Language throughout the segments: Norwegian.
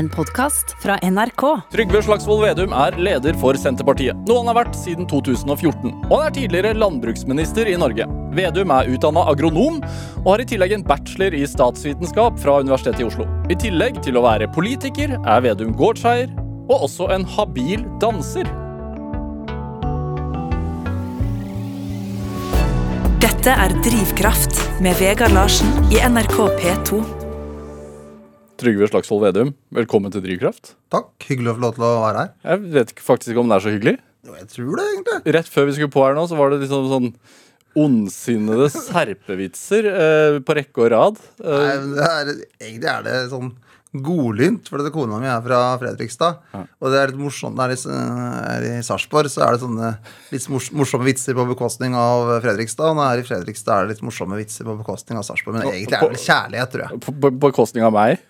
En podkast fra NRK. Trygve Slagsvold Vedum er leder for Senterpartiet, noe han har vært siden 2014. Og han er tidligere landbruksminister i Norge. Vedum er utdanna agronom, og har i tillegg en bachelor i statsvitenskap fra Universitetet i Oslo. I tillegg til å være politiker er Vedum gårdseier, og også en habil danser. Dette er Drivkraft med Vegard Larsen i NRK P2. Trygve Slagsvold Vedum, velkommen til Drivkraft. Takk. Hyggelig å få lov til å være her. Jeg vet faktisk ikke om det er så hyggelig. Jo, jeg tror det, egentlig. Rett før vi skulle på her nå, så var det liksom sånn ondsinnede serpevitser eh, på rekke og rad. Eh, Nei, er, egentlig er det sånn godlynt, for det kona mi er fra Fredrikstad. Og det er litt morsomt når jeg er i- Sarpsborg, så er det sånne litt morsomme vitser på bekostning av Fredrikstad. Og når jeg er i Fredrikstad, er det litt morsomme vitser på bekostning av Sarpsborg. Men egentlig er det kjærlighet, tror jeg. på bekostning av meg.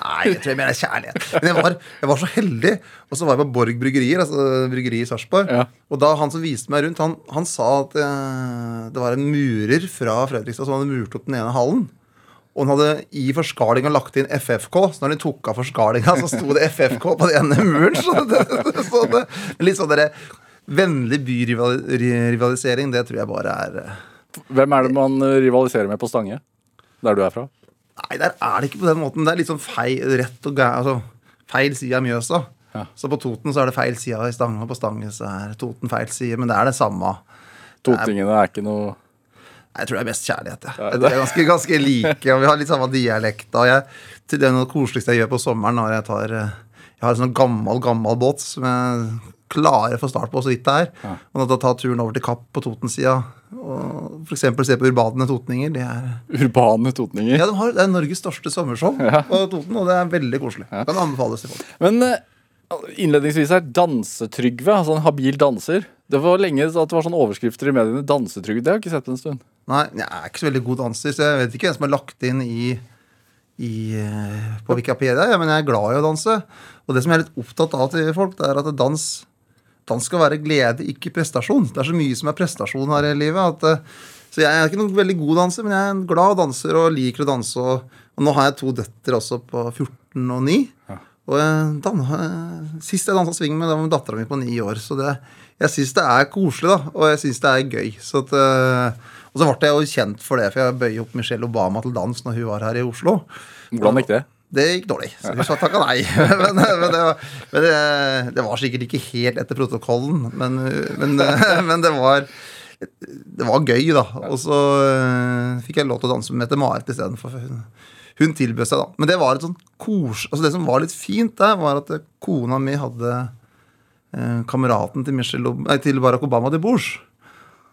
Nei, jeg tror jeg mener kjærlighet. Men jeg var, jeg var så heldig. Og så var jeg på Borg bryggerier, altså bryggeri i Sarpsborg. Ja. Og da han som viste meg rundt, han, han sa at eh, det var en murer fra Fredrikstad som hadde murt opp den ene hallen. Og han hadde i forskalinga lagt inn FFK, så når de tok av forskalinga, så sto det FFK på den ene muren. Så det, så det, litt sånn derre vennlig byrivalisering, det tror jeg bare er eh, Hvem er det man rivaliserer med på Stange? Der du er fra? Nei, der er det ikke på den måten. Det er litt sånn feil, rett og gæ- altså, feil side av Mjøsa. Ja. Så på Toten så er det feil side i Stange, og på Stange så er Toten feil side. Men det er det samme. Totingene er ikke noe Jeg tror det er mest kjærlighet. Ja. Jeg tror det er ganske, ganske like, og vi har litt samme dialekt. Og jeg, til det er noe koseligste jeg gjør på sommeren, når jeg tar eh, Jeg har en sånn gammel, gammel båt som jeg klarer å få start på så vidt det er. Og da tar turen over til Kapp på Totensida og f.eks. se på urbane totninger. Det er urbane totninger. Ja, de har, Det er Norges største sommershow på Toten, og det er veldig koselig. Kan anbefales til folk. Men eh, innledningsvis her, Dansetrygve, altså en habil danser. Det var lenge at det var sånne overskrifter i mediene. Dansetrygve, det har jeg ikke sett på en stund. Nei, jeg er ikke så veldig god danser, så jeg vet ikke hvem som er lagt inn i, i eh, på Wikipedia, ja, men jeg er glad i å danse. Og det som jeg er litt opptatt av til folk, det er at dans, dans skal være glede, ikke prestasjon. Det er så mye som er prestasjon her i livet. At, eh, så jeg er ikke noen veldig god danser, men jeg er en glad danser og liker å danse. Og, og nå har jeg to døtre også på 14 og 9. Og jeg eh, Sist jeg dansa swing med, det var dattera mi på ni år. Så det, jeg syns det er koselig, da. Og jeg syns det er gøy. Så at, eh, og så ble jeg jo kjent for det, for jeg bøyer opp Michelle Obama til dans når hun var her i Oslo. Hvordan gikk det? Det gikk dårlig, så vi sa takka nei. men, men, det, men det, det var sikkert ikke helt etter protokollen, men, men, det var det var gøy, da. Og så øh, fikk jeg lov til å danse med Mette-Marit istedenfor. Hun, hun tilbød seg, da. Men det var et sånn kos... Altså det som var litt fint der, var at kona mi hadde eh, kameraten til, Michelle, Ob- nei, til Barack Obama til bords.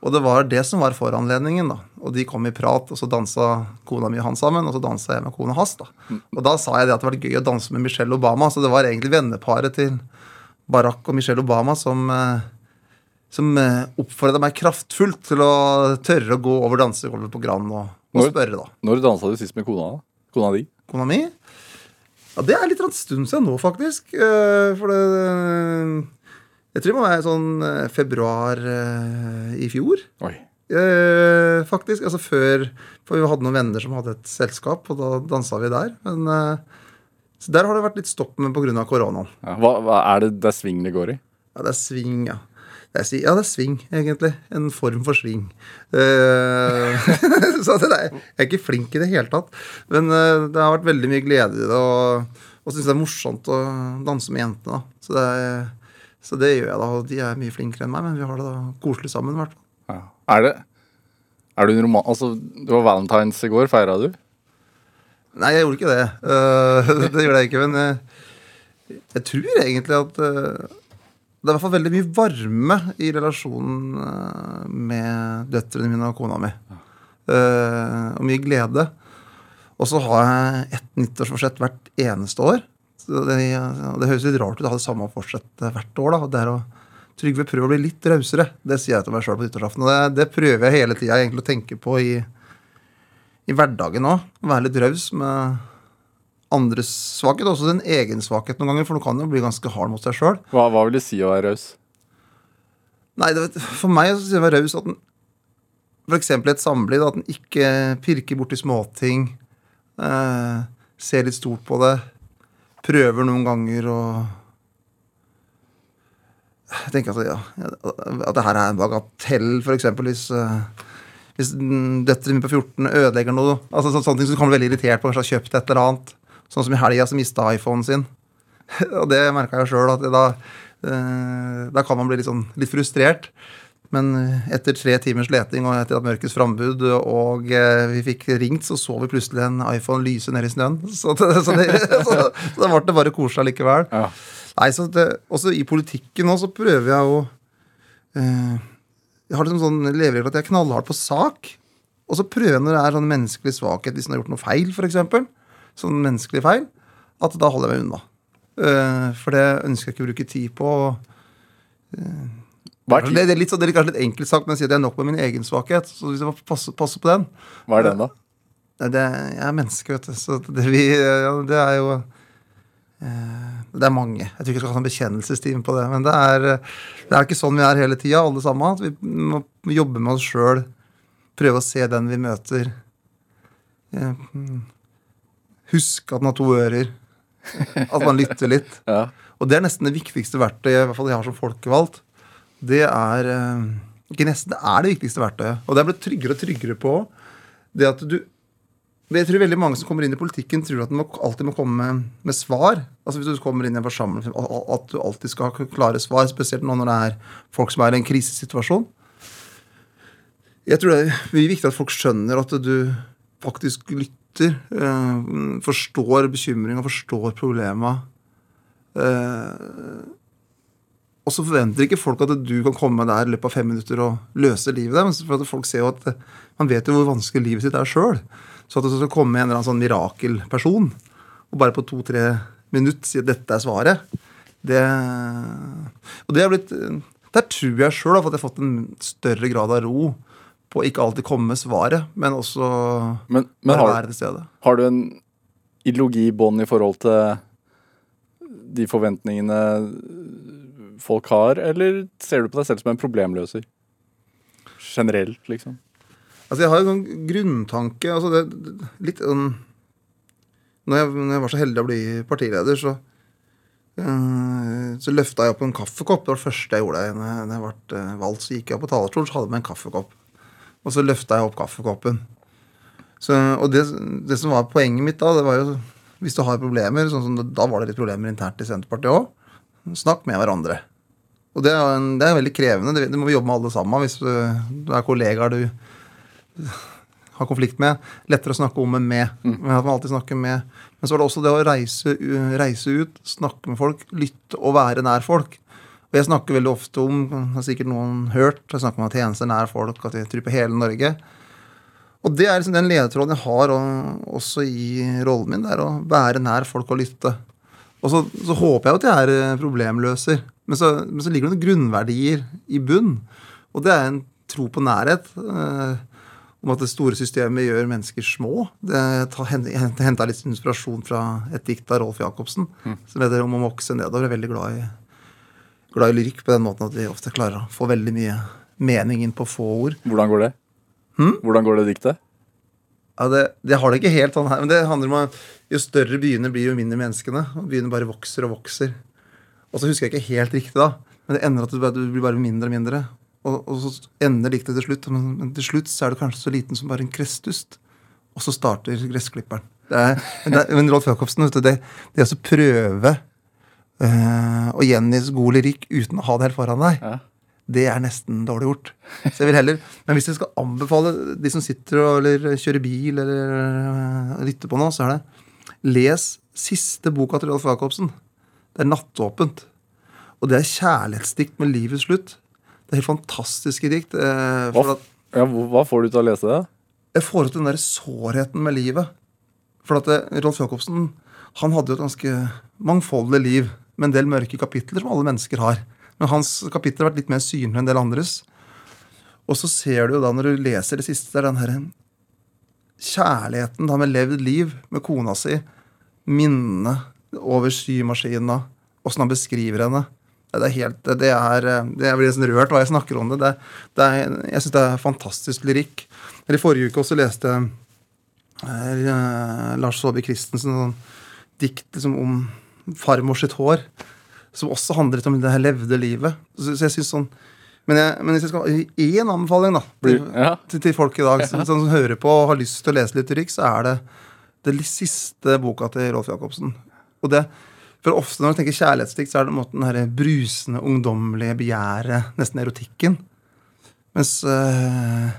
Og det var det som var foranledningen. da. Og de kom i prat, og så dansa kona mi og han sammen, og så dansa jeg med kona hans. da. Og da sa jeg det at det var gøy å danse med Michelle Obama, så det var egentlig venneparet til Barack og Michelle Obama som eh, som eh, oppfordra meg kraftfullt til å tørre å gå over dansegulvet på Grand og, og spørre, da. Når dansa du sist med kona? da? Kona di? Kona mi? Ja, det er litt en stund siden nå, faktisk. Eh, For det Jeg tror det må være sånn eh, februar eh, i fjor. Oi. Eh, faktisk. Altså før For vi hadde noen venner som hadde et selskap, og da dansa vi der. Men eh, Så der har det vært litt stopp med pga. koronaen. Ja, hva, hva er det det er sving det går i? Ja, det er sving, ja. Det er, ja, det er sving, egentlig. En form for sving. Eh, så det er, jeg er ikke flink i det hele tatt. Men eh, det har vært veldig mye glede i det, og, og syns det er morsomt å danse med jentene. da. Så det, er, så det gjør jeg, da. Og de er mye flinkere enn meg, men vi har det da koselig sammen. i hvert fall. Ja. Er det Er du en roman... Altså, det var valentines i går. Feira du? Nei, jeg gjorde ikke det. Uh, det gjorde jeg ikke, men jeg, jeg tror egentlig at uh, det er i hvert fall veldig mye varme i relasjonen uh, med døtrene mine og kona mi. Eh, og mye glede. Og så har jeg et nyttårsforsett hvert eneste år. Det, det høres litt rart ut å ha det samme fortsettet hvert år. da, det er å Trygve, prøv å bli litt rausere. Det sier jeg til meg sjøl på nyttårsaften. Og det, det prøver jeg hele tida å tenke på i, i hverdagen òg. Være litt raus med andres svakhet, også sin egen svakhet noen ganger. For du kan jo bli ganske hard mot seg sjøl. Hva, hva vil det si å være raus? Nei, det, vet- for meg så sier jeg være raus at en f.eks. i et samliv, at den ikke pirker borti småting. Eh, ser litt stort på det. Prøver noen ganger å Jeg tenker at, ja, at det her er en bagatell, f.eks. Hvis, eh, hvis døtrene mine på 14 ødelegger noe. Altså så, Sånne ting som kan bli veldig irritert på. Kanskje har kjøpt et eller annet. Sånn som i helga, som mista iPhonen sin. og det merka jeg sjøl, at da, eh, da kan man bli litt, sånn, litt frustrert. Men etter tre timers leting og etter at mørkets frambud og eh, vi fikk ringt, så så vi plutselig en iPhone lyse ned i snøen. Så det, så det, så, så da ble det bare koselig likevel. Ja. Nei, så det, Også i politikken nå så prøver jeg å eh, Jeg har liksom sånn leveregel at jeg er knallhard på sak. Og så prøver jeg når det er sånn menneskelig svakhet, hvis en har gjort noe feil, f.eks. Sånn menneskelig feil, at da holder jeg meg unna. Eh, for det ønsker jeg ikke å bruke tid på. Hva er, Det, det er litt, det er kanskje litt enkelt sagt, men jeg sier at jeg er nok med min egen svakhet. Så hvis jeg må passe, passe på den hva er den, da? Det, Jeg er menneske, vet du. Så det, vi, ja, det er jo eh, Det er mange. Jeg tror ikke jeg skal ha en bekjennelsestime på det. Men det er, det er ikke sånn vi er hele tida, alle sammen. Vi må jobbe med oss sjøl. Prøve å se den vi møter. Eh. Huske at den har to ører. At man lytter litt. Ja. Og det er nesten det viktigste verktøyet i hvert fall jeg har som folkevalgt. Det er eh, Ikke nesten, det er det viktigste verktøyet. Og det er blitt tryggere og tryggere på det at du jeg tror veldig mange som kommer inn i politikken, tror at de alltid må komme med, med svar. Altså Hvis du kommer inn i en forsamling, at du alltid skal ha klare svar. Spesielt nå når det er folk som er i en krisesituasjon. Jeg tror det er viktig at folk skjønner at du faktisk lytter. eh, forstår bekymringa, forstår problema. Eh, og så forventer ikke folk at du kan komme der i løpet av fem minutter og løse livet deres. For at folk ser jo at eh, Man vet jo hvor vanskelig livet sitt er sjøl. Så at det skal komme en eller annen sånn mirakelperson og bare på to-tre minutter si at dette er svaret det, Og det er blitt Der tror jeg sjøl at jeg har fått en større grad av ro på ikke alltid komme med svaret, men også Men, men har, være til stede. har du en ideologi i bånn i forhold til de forventningene folk har, eller ser du på deg selv som en problemløser? Generelt, liksom. Altså Jeg har en sånn grunntanke altså det, litt sånn når jeg, når jeg var så heldig å bli partileder, så eh, så løfta jeg opp en kaffekopp. Det var det første jeg gjorde. Når jeg ble eh, valgt, så gikk jeg opp på talerstolen, så hadde jeg med en kaffekopp. Og så løfta jeg opp kaffekoppen. Så, og det, det som var poenget mitt da, det var jo hvis du har problemer, sånn som det, da var det litt problemer internt i Senterpartiet òg, snakk med hverandre. Og det er, en, det er veldig krevende. Det, det må vi jobbe med alle sammen. Hvis du, du er kollegaer du har konflikt med. Lettere å snakke om enn med. Men at man alltid snakker med. Men så var det også det å reise, reise ut, snakke med folk, lytte og være nær folk. Og jeg snakker veldig ofte om, har sikkert noen hørt, jeg snakker om at tjenester nær folk, at jeg trypper på hele Norge. Og det er liksom den ledetråden jeg har og, også i rollen min, det er å være nær folk og lytte. Og så, så håper jeg at jeg er eh, problemløser, men så, men så ligger det noen grunnverdier i bunn. Og det er en tro på nærhet. Eh, om at det store systemet gjør mennesker små. Det henta litt inspirasjon fra et dikt av Rolf Jacobsen som heter 'Om å vokse nedover'. Jeg er veldig glad i, glad i lyrikk på den måten at vi ofte klarer å få veldig mye mening inn på få ord. Hvordan går det? Hvordan går det diktet? Ja, det, det har det ikke helt sånn her, men det handler om at jo større byene blir, jo mindre menneskene. Og byene bare vokser og vokser. Og så husker jeg ikke helt riktig, da, men det ender at du, du blir bare mindre og mindre. Og, og så ender diktet til slutt, men, men til slutt så er du kanskje så liten som bare en krestust. Og så starter gressklipperen. Er, men, men Rolf Jacobsen, du, det, det å prøve øh, å gjengi god lyrikk uten å ha det helt foran deg, Ja. Det er nesten dårlig gjort. Så jeg vil heller, Men hvis jeg skal anbefale de som sitter og, eller kjører bil eller øh, lytter på nå, så er det les siste boka til Rolf Jacobsen. Det er 'Nattåpent'. Og det er kjærlighetsdikt med livets slutt. Det er helt fantastiske dikt. Eh, Hva, at ja, hva hva får du til å lese det? jeg får ut den der sårheten med livet. For at det, Rolf Jacobsen han hadde jo et ganske mangfoldig liv med en del mørke kapitler som alle mennesker har. Men hans kapittel har vært litt mer synlig enn en del andres. Og så ser du jo da når du leser det siste, det er den her kjærligheten han med levd liv med kona si, minnene over symaskina, åssen han beskriver henne. Det er helt, det er, Jeg blir nesten rørt hva jeg snakker om det. det, det er, jeg syns det er fantastisk lyrikk. I forrige uke også leste jeg eh, Lars Saabye Christensen sånn dikt liksom om farmor sitt hår, som også handler litt om det her levde livet. Så, så jeg synes sånn men, jeg, men hvis jeg skal gi én anbefaling da, til, Ja. til, til folk i dag som, som hører på og har lyst til å lese litt rykk, så er det det siste boka til Rolf Jacobsen. Og det, for ofte når du tenker kjærlighetsdikt, så er det på en måte den her brusende, ungdommelige begjæret, nesten erotikken. Mens, øh,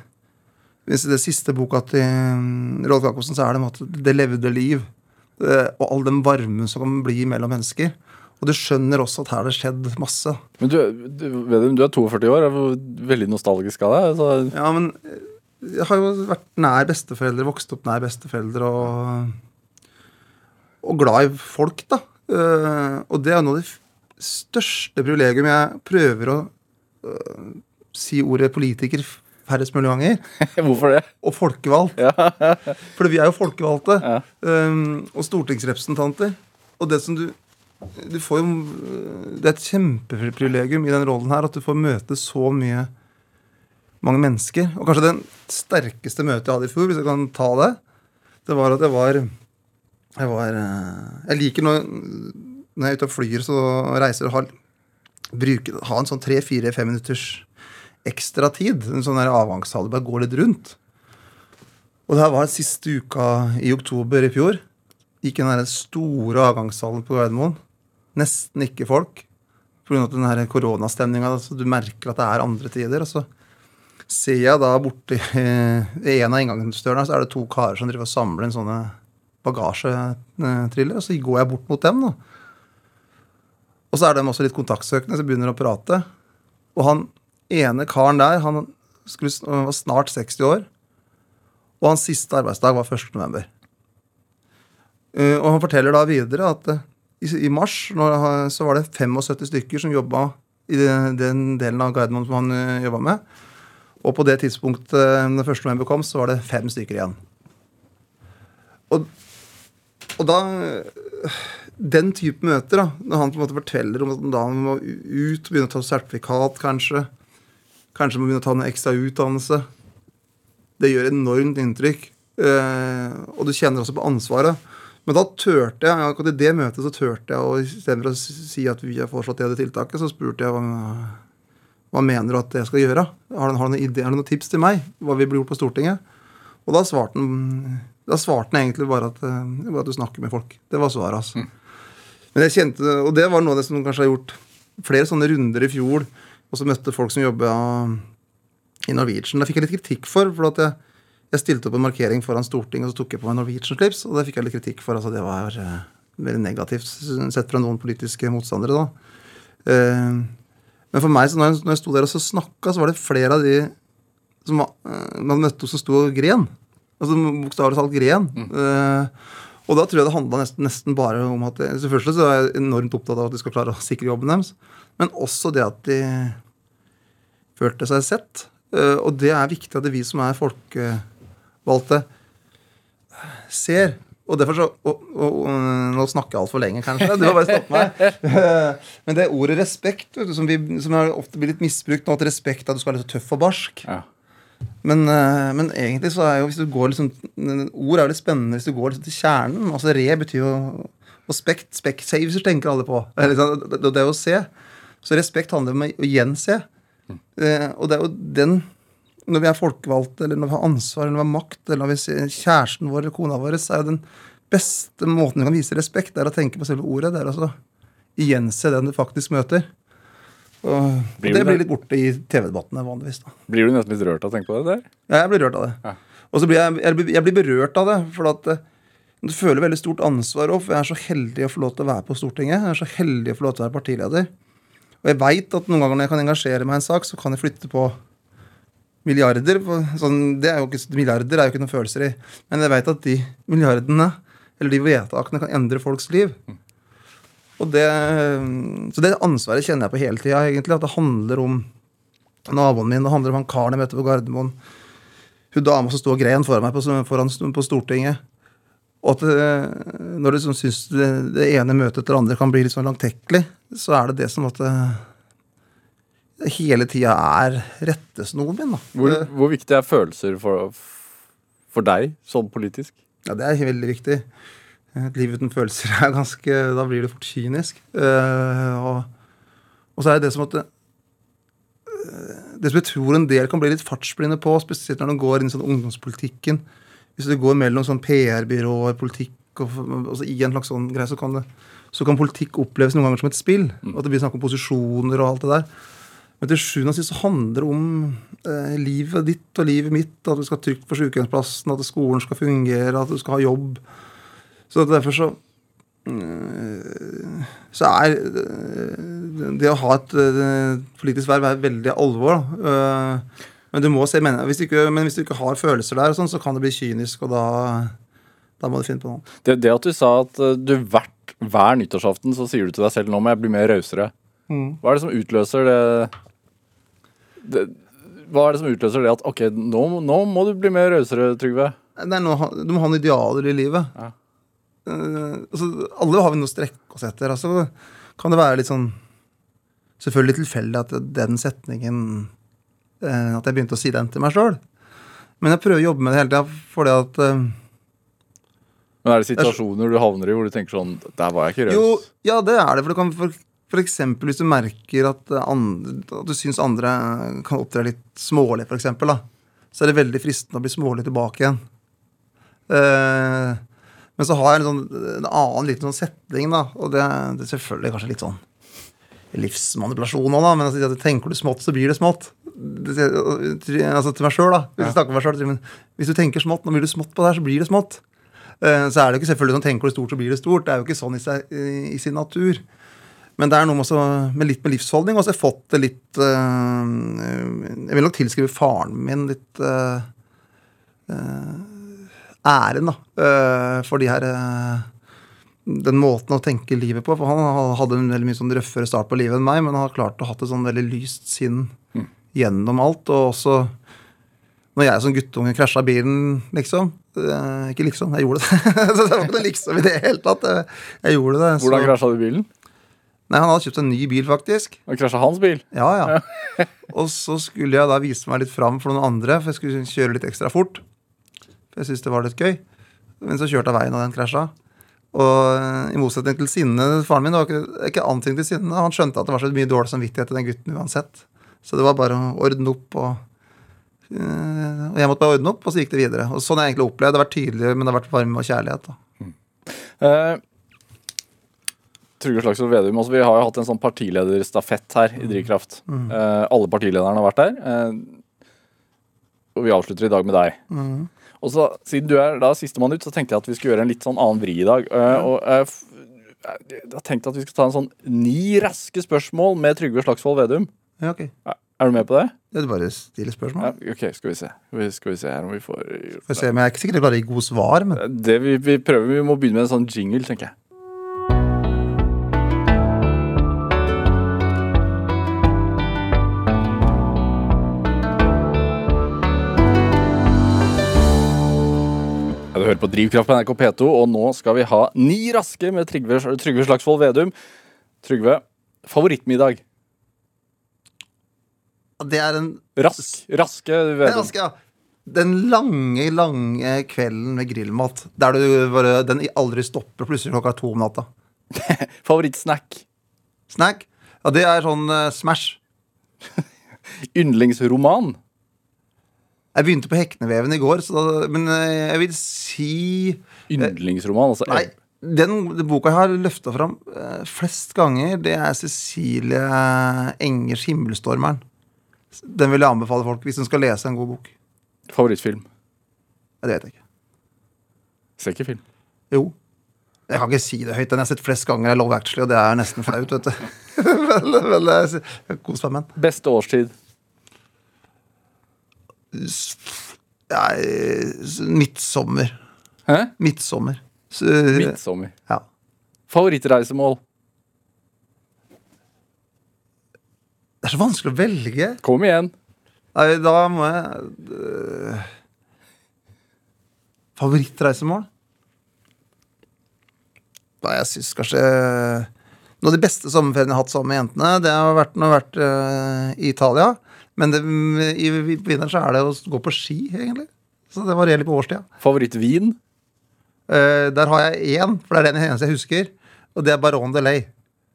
hvis det siste boka til mm, Rolf Jacobsen, så er det måte det levde liv. Det, og all den varmen som kan bli mellom mennesker. Og du skjønner også at her har det skjedd masse. Men du, du, du er 42 år, er veldig nostalgisk av deg. Så, Ja, men eh, jeg har jo vært nær besteforeldre, vokst opp nær besteforeldre og, og glad i folk, da. Eh, og det er noe av det største privilegium jeg prøver å eh, si ordet politiker færrest mulig ganger. hvorfor det? Og folkevalgt. For vi er jo folkevalgte. Ja. Um, og stortingsrepresentanter. Og det som du du får jo Det er et kjempeprivilegium i den rollen her at du får møte så mye mange mennesker. Og kanskje den sterkeste møtet jeg hadde i fjor, hvis jeg kan ta det, det var at jeg var Jeg, var, eh, jeg liker når, når jeg er ute og flyr så reiser og har, ha en sånn tre-fire-fem minutters ekstra tid. En sånn avgangshale. Bare gå litt rundt. Og det her var siste uka i oktober i fjor. Gikk i den store avgangshallen på Gardermoen. Nesten ikke folk. Pga. koronastemninga. Altså, du merker at det er andre tider. Og så ser jeg da borti eh, en av inngangsdørene så er det to karer som driver og samler inn sånne bagasjetriller. Og så går jeg bort mot dem. da. Og så er de også litt kontaktsøkende, så begynner å prate. Og han ene karen der, han skulle, var snart 60 år. Og hans siste arbeidsdag var 1. november. Eh, og han forteller da videre at eh, i, mars når, så var det 75 stykker som jobba i den, delen av Gardermoen som han uh, jobba med. Og på det tidspunktet den når 1. november kom, så var det fem stykker igjen. Og, og da eh, Den type møter, da, når han på en måte forteller om at han må ut, begynne å ta sertifikat, kanskje Kanskje må begynne å ta en ekstra utdannelse. Det gjør enormt inntrykk. Eh, og du kjenner også på ansvaret. Men da turte jeg, akkurat i det møtet så turte jeg, og istedenfor å si at vi har foreslått det det tiltaket, så spurte jeg hva, hva mener du at jeg skal gjøre? Har du, har du idé, har du noen tips til meg? Hva vi blir gjort på Stortinget? Og da svarte han, da svarte han egentlig bare at, eh, bare at du snakker med folk. Det var svaret, altså. Men jeg kjente, Og det var noe av det som kanskje har gjort flere sånne runder i fjor. Og så møtte folk som jobba i Norwegian. Da fikk jeg litt kritikk for. for at jeg, jeg stilte opp en markering foran Stortinget, og så tok jeg på meg Norwegian-slips. Og det fikk jeg litt kritikk for. altså Det var eh, veldig negativt sett fra noen politiske motstandere. da. Eh, men for meg, så når jeg, når jeg sto der og så snakka, så var det flere av de som eh, man møtte som sto og gren. Altså bokstavelig talt gren. Eh, og da tror jeg det handla nesten, nesten bare om at jeg, Selvfølgelig så er jeg enormt opptatt av at de skal klare å sikre jobben deres, men også det at de følte seg sett. Og det er viktig at det vi som er folkevalgte, ser. Og derfor så, og, og, og, Nå snakker jeg altfor lenge, kanskje. Du må bare stoppe meg. Men det ordet respekt, du, som, vi, som ofte blir litt misbrukt nå, at respekt er at du skal være litt tøff og barsk. Ja. Men, eh, men egentlig så er jo hvis du går liksom Ord er jo litt spennende hvis du går liksom til kjernen. Altså re betyr jo Og spekt, specsavers tenker alle på. Det er, jo det, det å se. Så respekt handler om å gjense. Eh, og det er jo den Når vi er folkevalgte, eller når vi har ansvar, eller når vi har makt, eller når vi ser kjæresten vår eller kona vår, så er jo den beste måten vi kan vise respekt, det er å tenke på selve ordet. Det er altså gjense den du faktisk møter. Og, Blir det blir litt borte i TV-debattene vanligvis. da. Blir du nesten litt rørt av å tenke på det der? Ja, jeg blir rørt av det. Ja. Og så blir jeg, jeg, blir- jeg blir berørt av det. For at eh, du føler veldig stort ansvar òg. For jeg er så heldig å få lov til å være på Stortinget. Jeg er så heldig å få lov til å være partileder. Og jeg veit at noen ganger når jeg kan engasjere meg i en sak, så kan jeg flytte på milliarder. Sånn, det er jo ikke, milliarder er jo ikke noen følelser i. Men jeg veit at de milliardene, eller de vedtakene, kan endre folks liv. Og det, så det ansvaret kjenner jeg på hele tida, egentlig. At det handler om naboen min, det handler om han karen jeg møtte på Gardermoen. Hun dama som sto og gren foran meg på, foran, på Stortinget. Og at det, når du liksom syns det, det ene møtet etter det andre kan bli litt sånn langtekkelig, så er det det som at det hele tida er rettesnoren min. Hvor, hvor viktig er følelser for, for deg, sånn politisk? Ja, det er veldig viktig. Et liv uten følelser er ganske Da blir det fort kynisk. Uh, og, og så er det det som at det, eh, det som jeg tror en del kan bli litt fartsblinde på, spesielt når de går inn i sånn ungdomspolitikken Hvis du går mellom sånn PR-byråer, politikk og, altså i en slags sånn greie, så kan, det, så kan politikk oppleves noen ganger som et spill. Mm. at det blir snakk om posisjoner og alt det der. Men til sjuende og sist handler det om eh, livet ditt og livet mitt. At du skal trygt på sykehjemsplassen, at skolen skal fungere, at du skal ha jobb. Så derfor så øh, så er øh, det å ha et øh, politisk verv er veldig alvor. da. Men du må se, hvis, du ikke, men hvis du ikke har følelser der, sånn, så kan det bli kynisk, og da, da må du finne på noe. Det, det at du sa at eh, du hvert, hver nyttårsaften så sier du til deg selv nå må jeg bli mer rausere. Hva er det som utløser det, det Hva er det som utløser det at ok, nå, nå må du bli mer rausere, Trygve? Det er noe, du må ha noen idealer i livet. Ja. Uh, altså, alle har vi noe å strekke oss etter. Altså, kan det være litt sånn Selvfølgelig tilfeldig at den setningen uh, At jeg begynte å si den til meg sjøl. Men jeg prøver å jobbe med det hele tida fordi at uh, Men er det situasjoner du havner i hvor du tenker sånn Der var jeg ikke Jo, ja, det er det. For, det kan, for, eksempel hvis du merker at, eh, andre, at du syns andre kan opptre litt smålig, for eksempel, da, så er det veldig fristende å bli smålig tilbake igjen. Eh, men så har jeg en, sånn, en annen liten sånn setning, da, og det, det er selvfølgelig kanskje litt sånn livsmanipulasjon òg, da, men altså, tenker du smått, så blir det smått. Det, altså til meg sjøl, da. Hvis, ja. meg selv, men hvis du tenker smått, nå blir det smått på det her, så blir det smått. Eh, Så er det jo ikke selvfølgelig sånn tenker du stort, så blir det stort. Det er jo ikke sånn i, seg, i sin natur. Men det er noe med, også, med litt med livsholdning. Og så har jeg fått det litt øh, Jeg vil nok tilskrive faren min litt øh, øh, æren, da. for de her Den måten å tenke livet på. For han hadde en veldig mye sånn røffere start på livet enn meg, men han har klart å ha et sånn veldig lyst sinn gjennom alt. Og også når jeg som guttunge krasja bilen, liksom eh, Ikke liksom, jeg gjorde det. så det var ikke noe liksom i det hele tatt. Jeg, gjorde det. Hvordan så- krasja du bilen? Nei, Han hadde kjøpt en ny bil, faktisk. Og krasja hans bil. Ja, ja. Og så skulle jeg da vise meg litt fram for noen andre, for jeg skulle kjøre litt ekstra fort. For jeg syntes det var litt gøy. Men så kjørte jeg veien, og den krasja. Og eh, i motsetning til Sinne, faren min, det var ikke, ikke antydning til sinne. Han skjønte at det var så mye dårlig samvittighet til den gutten uansett. Så det var bare å ordne opp og eh, Og jeg måtte bare ordne opp, og så gikk det videre. Og sånn har jeg egentlig opplevd. Det har vært tydelig, men det har vært varme og kjærlighet. da. Eh, Trygve Slagsvold Vedum, altså vi har jo hatt en sånn partilederstafett her i Drivkraft. Eh, alle partilederne har vært der. Eh, og vi avslutter i dag med deg. Og så, Siden du er da sistemann ut, så tenkte jeg at vi skulle gjøre en litt sånn annen vri i dag. Eh, og jeg har tenkt at vi skal ta en sånn ni raske spørsmål med Trygve Slagsvold Vedum. Ja, ok. Er du med på det? Det er bare stille spørsmål. Ja, ok, skal vi se. Skal vi- Skal vi se her om vi får gjort det. Jeg er ikke sikkert jeg klarer å gi gode svar. men Det vi, vi prøver, vi må begynne med en sånn jingle, tenker jeg. Hører på Drivkraft på NRK P2, og nå skal vi ha ni raske med Trygve, Trygve Slagsvold Vedum. Trygve, favorittmiddag? Det er en Rask, raske Vedum. ganske, ja. Den lange, lange kvelden med grillmat. Der du bare, den aldri stopper plutselig klokka to om natta. Favorittsnack? Snack? Ja, det er sånn uh, Smash. Yndlingsroman? Jeg begynte på Hekneveven i går, så da, men eh, jeg vil si Yndlingsroman, altså. Nei, den, den boka jeg har løfta fram eh, flest ganger, det er Cecilie Engers 'Himmelstormeren'. Den vil jeg anbefale folk hvis de skal lese en god bok. Favorittfilm? Ja, Det vet jeg ikke. Ser ikke film. Jo. Jeg kan ikke si det høyt. Den jeg har sett flest ganger, er Love Actually, og det er nesten flaut, vet du. Kos meg med den. Beste årstid? Midtsommer. Hæ? Midtsommer. Så, Midtsommer. Ja. Favorittreisemål? Det er så vanskelig å velge. Kom igjen. Nei, da må jeg øh, Favorittreisemål? Nei, jeg syns kanskje Noe av de beste sommerferiene jeg har hatt sammen med jentene, det har vært når jeg har vært øh, i Italia. Men det, i, i vinteren så er det å gå på ski, egentlig. Så det varierer litt på årstida. Favorittvin? Uh, der har jeg én, for det er den eneste jeg husker. Og det er Baron de Ley.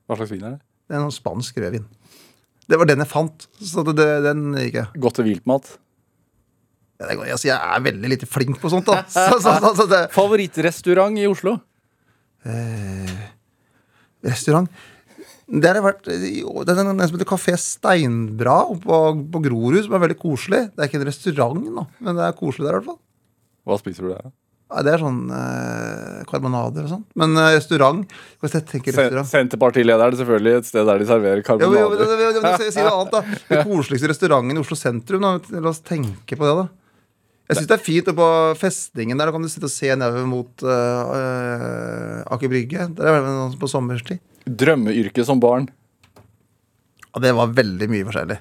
Hva slags vin er det? Det er noen spansk rødvin. Det var den jeg fant. Så det, den gikk jeg. Godt til viltmat. Ja, det går- altså, jeg er veldig lite flink på sånt, da. Så, så, så, Favorittrestaurant i Oslo? restaurant Det har vært Det er en som heter Kafé Steinbra på, på Grorud, som er veldig koselig. Det er ikke en restaurant, nå, men det er koselig der i hvert fall. Hva spiser du der? da? Ja, det er sånn eh, karbonader og sånn. Men eh, restaurant restaurant er det selvfølgelig et sted der de serverer jo, jo, jo, karbonader. det- det- det- Si noe annet, da. Den koseligste restauranten i Oslo sentrum. Da. La oss tenke på det, da. Jeg syns det er fint oppe på festningen der. Da kan du sitte og se nedover mot uh, Aker Brygge. Der er det noen på sommerstid. Drømmeyrke som barn. Og det var veldig mye forskjellig.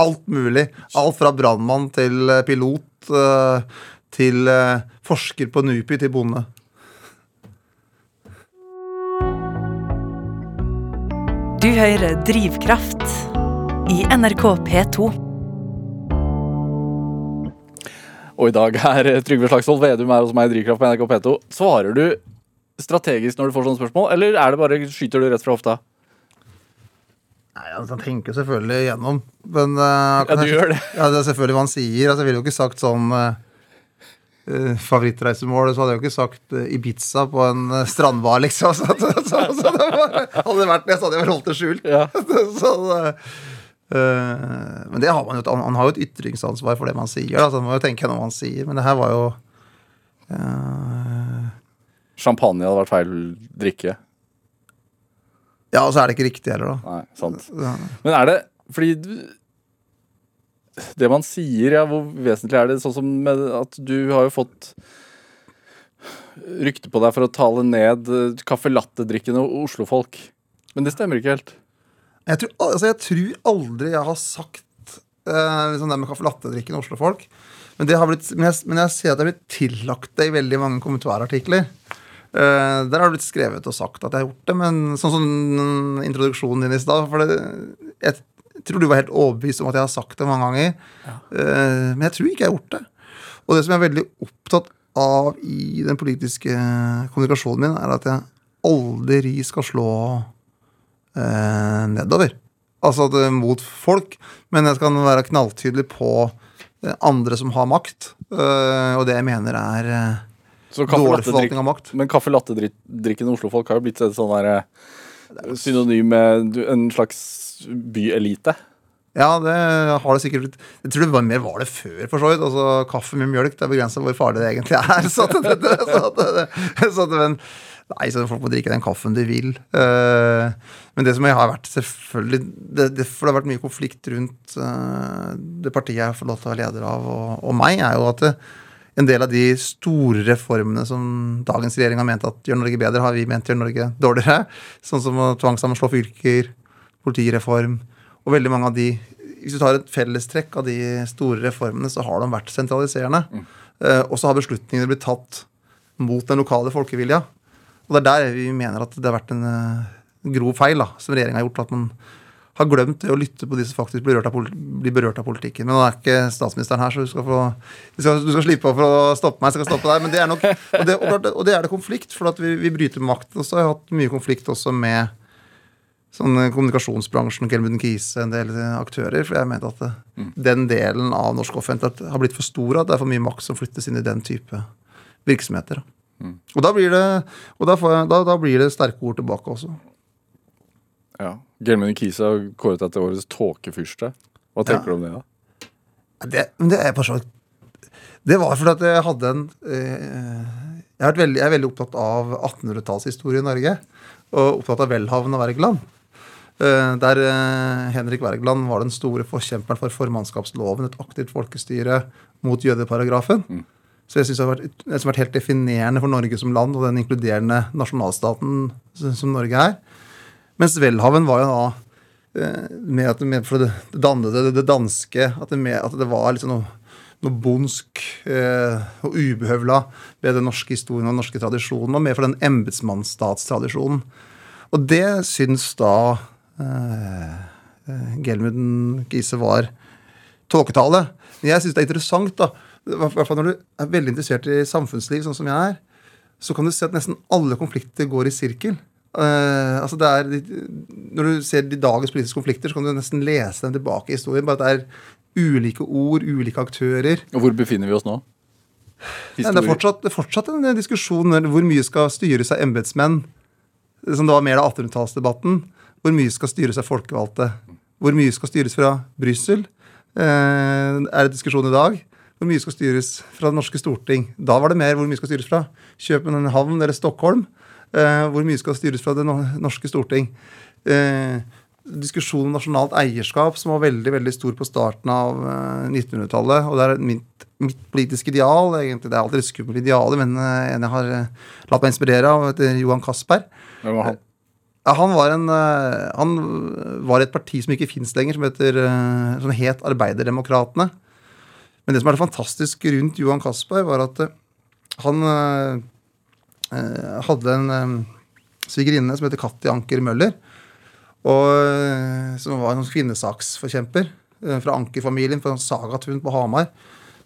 Alt mulig. Alt fra brannmann til eh, pilot eh, til eh, forsker på NUPI til bonde. Du hører Drivkraft i NRK P2. Og i dag er Trygve Slagsvold Vedum her hos meg i Drivkraft på NRK P2. Svarer du strategisk når du får sånne spørsmål, eller er det bare skyter du rett fra hofta? Nei, altså, Han tenker selvfølgelig igjennom, men uh, Ja, du gjør det. Ja, det er selvfølgelig hva han sier. Altså, jeg ville jo ikke sagt sånn uh, Favorittreisemål, så hadde jeg jo ikke sagt uh, Ibiza på en uh, strandbar, liksom. Så, så, så, så det var, hadde det vært det, så hadde jeg vel holdt det skjult. Ja. så, men det har man jo, han, han har jo et ytringsansvar for det man sier. Så han må jo tenke gjennom hva han sier. Men det her var jo Champagne hadde vært feil drikke. Ja, og så er det ikke riktig heller, da. Nei, sant. Men er det fordi du- Det man sier, ja, hvor vesentlig er det? Sånn som med at du har jo fått rykte på deg for å tale ned eh, caffè latte-drikkende Oslo-folk. Men det stemmer ikke helt. Jeg tror, altså, jeg tror aldri jeg har sagt eh, sånn det med caffè latte-drikkende Oslo-folk. Men, det har blitt, men, jeg, men jeg ser at det har blitt tillagt det i veldig mange kommentarartikler. Eh, der har det blitt skrevet og sagt at jeg har gjort det, men sånn som introduksjonen din i stad For det, jeg tror du var helt overbevist om at jeg har sagt det mange ganger. Eh, men jeg tror ikke jeg har gjort det. Og det som jeg er veldig opptatt av i den politiske kommunikasjonen min, er at jeg aldri skal slå uh, nedover. Altså at, mot folk. Men jeg skal være knalltydelig på andre som har makt. og det jeg mener er dårlig forvaltning av makt. Men kaffe latte-drikkende Oslo-folk har jo blitt sånn der, synonym med en slags byelite. Ja, det har det sikkert blitt. Jeg tror det var mer var det før, for så vidt. Altså, kaffe med mjølk, det er begrensa hvor farlig det egentlig er. Så at det, så at det, så at men, nei, så folk må drikke den kaffen de vil. Uh, men det som jeg har vært selvfølgelig det, det, For det har vært mye konflikt rundt uh, det partiet jeg får lov til å være leder av, og, og meg, er jo at det, en del av de store reformene som dagens regjering har ment at gjør Norge bedre, har vi ment gjør Norge dårligere. Sånn som å tvangssammenslå fylker, politireform. Og veldig mange av de Hvis du tar et fellestrekk av de store reformene, så har de vært sentraliserende. Eh, og så har beslutningene blitt tatt mot den lokale folkevilja. Og det er der vi mener at det har vært en eh, grov feil da, som regjeringa har gjort. At man har glemt det å lytte på de som faktisk blir berørt av, politikken. Men nå er ikke statsministeren her, så du skal, få, du skal, du skal slippe for å stoppe meg. Så jeg skal stoppe deg. Men det er nok, og det, og det, er det konflikt, for vi, vi bryter makt. Og så har jeg hatt mye konflikt også med sånn eh, kommunikasjonsbransjen, Gelmund Kise, en del eh, aktører. For jeg mente at det, den delen av norsk offentlighet har blitt for stor, at det er for mye makt som flyttes inn i den type virksomheter. Og da blir det, og da, får jeg, da, da blir det sterke ord tilbake også. Ja. Gelmund Kisa har kåret etter årets tåkefyrste. Hva tenker du om det? da? Det, men det er for så vidt Det var fordi at jeg hadde en eh, jeg, har vært veldig, jeg er veldig opptatt av 1800-tallshistorie i Norge. Og opptatt av Welhaven og Wergeland. Eh, der eh, Henrik Wergeland var den store forkjemperen for formannskapsloven, et aktivt folkestyre mot jødeparagrafen. Så jeg synes det det har vært helt definerende for Norge som land og den inkluderende nasjonalstaten som som Norge er. Mens Welhaven var jo da eh, med at med, for det, dannede, det, danske At det, med, at det var liksom noe, noe bondsk eh, og ubehøvla ved den norske historien og den norske tradisjonen, og mer for den embetsmannsstatstradisjonen. Og det syns da eh, Gelmuden Gise var tåketale. Men jeg syns det er interessant, da, i hvert fall når du er veldig interessert i samfunnsliv, sånn som jeg er, så kan du se at nesten alle konflikter går i sirkel. Eh, altså det er, når du ser de dagens politiske konflikter, så kan du nesten lese dem tilbake i historien. Bare at det er ulike ord, ulike aktører. Og hvor befinner vi oss nå? Ja, det, er fortsatt, det er fortsatt en diskusjon om hvor mye skal styres av embetsmenn. Som det var mer av 1800-tallsdebatten. Hvor mye skal styres av folkevalgte? Hvor mye skal styres fra Brussel? Uh, er det diskusjon i dag? Hvor mye skal styres fra det norske storting? Da var det mer hvor mye skal styres fra København eller Stockholm. Eh, hvor mye skal styres fra det norske storting? Eh, diskusjonen om nasjonalt eierskap som var veldig veldig stor på starten av 1900-tallet. Og det er mitt, mitt, politiske ideal. egentlig Det er alltid et skummelt ideal, men en jeg har latt meg inspirere av, heter Johan Castberg. Hvem var han? Han var, en, han var et parti som ikke fins lenger, som, heter, som het Arbeiderdemokratene. Men det som er det fantastiske rundt Johan Castberg, var at han Eh, hadde en svigerinne som heter Katti Anker Møller. Og, uh, som var en kvinnesaksforkjemper uh, fra Anker-familien fra Sagatun på Hamar.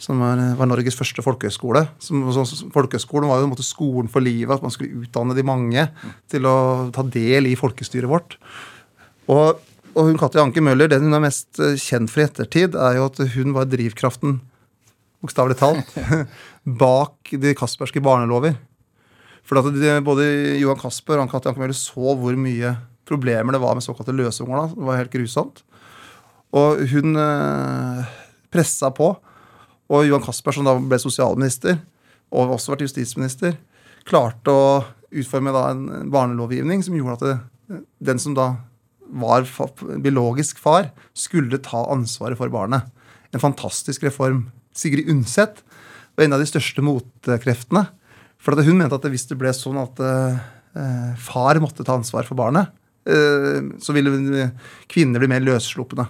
Som var, var Norges første folkehøyskole. Som, så, folkehøyskolen var jo en måte skolen for livet. At man skulle utdanne de mange til å ta del i folkestyret vårt. Og, og hun Katti Anker Møller, den hun er mest kjent for i ettertid, er jo at hun var drivkraften, bokstavelig talt, bak de Kasperske barnelover. For at de, både Johan Kasper og Ann-Katja Ankermøller så hvor mye problemer det var med såkalte løsunger. Det var helt grusomt. Og hun eh, pressa på. Og Johan Kasper, som da ble sosialminister, og også vært justisminister, klarte å utforme da en barnelovgivning som gjorde at det, den som da var biologisk far, skulle ta ansvaret for barnet. En fantastisk reform. Sigrid Undset var en av de største motkreftene for hun mente at hvis det ble sånn at uh, far måtte ta ansvar for barnet, uh, så ville kvinner bli mer løsslupne.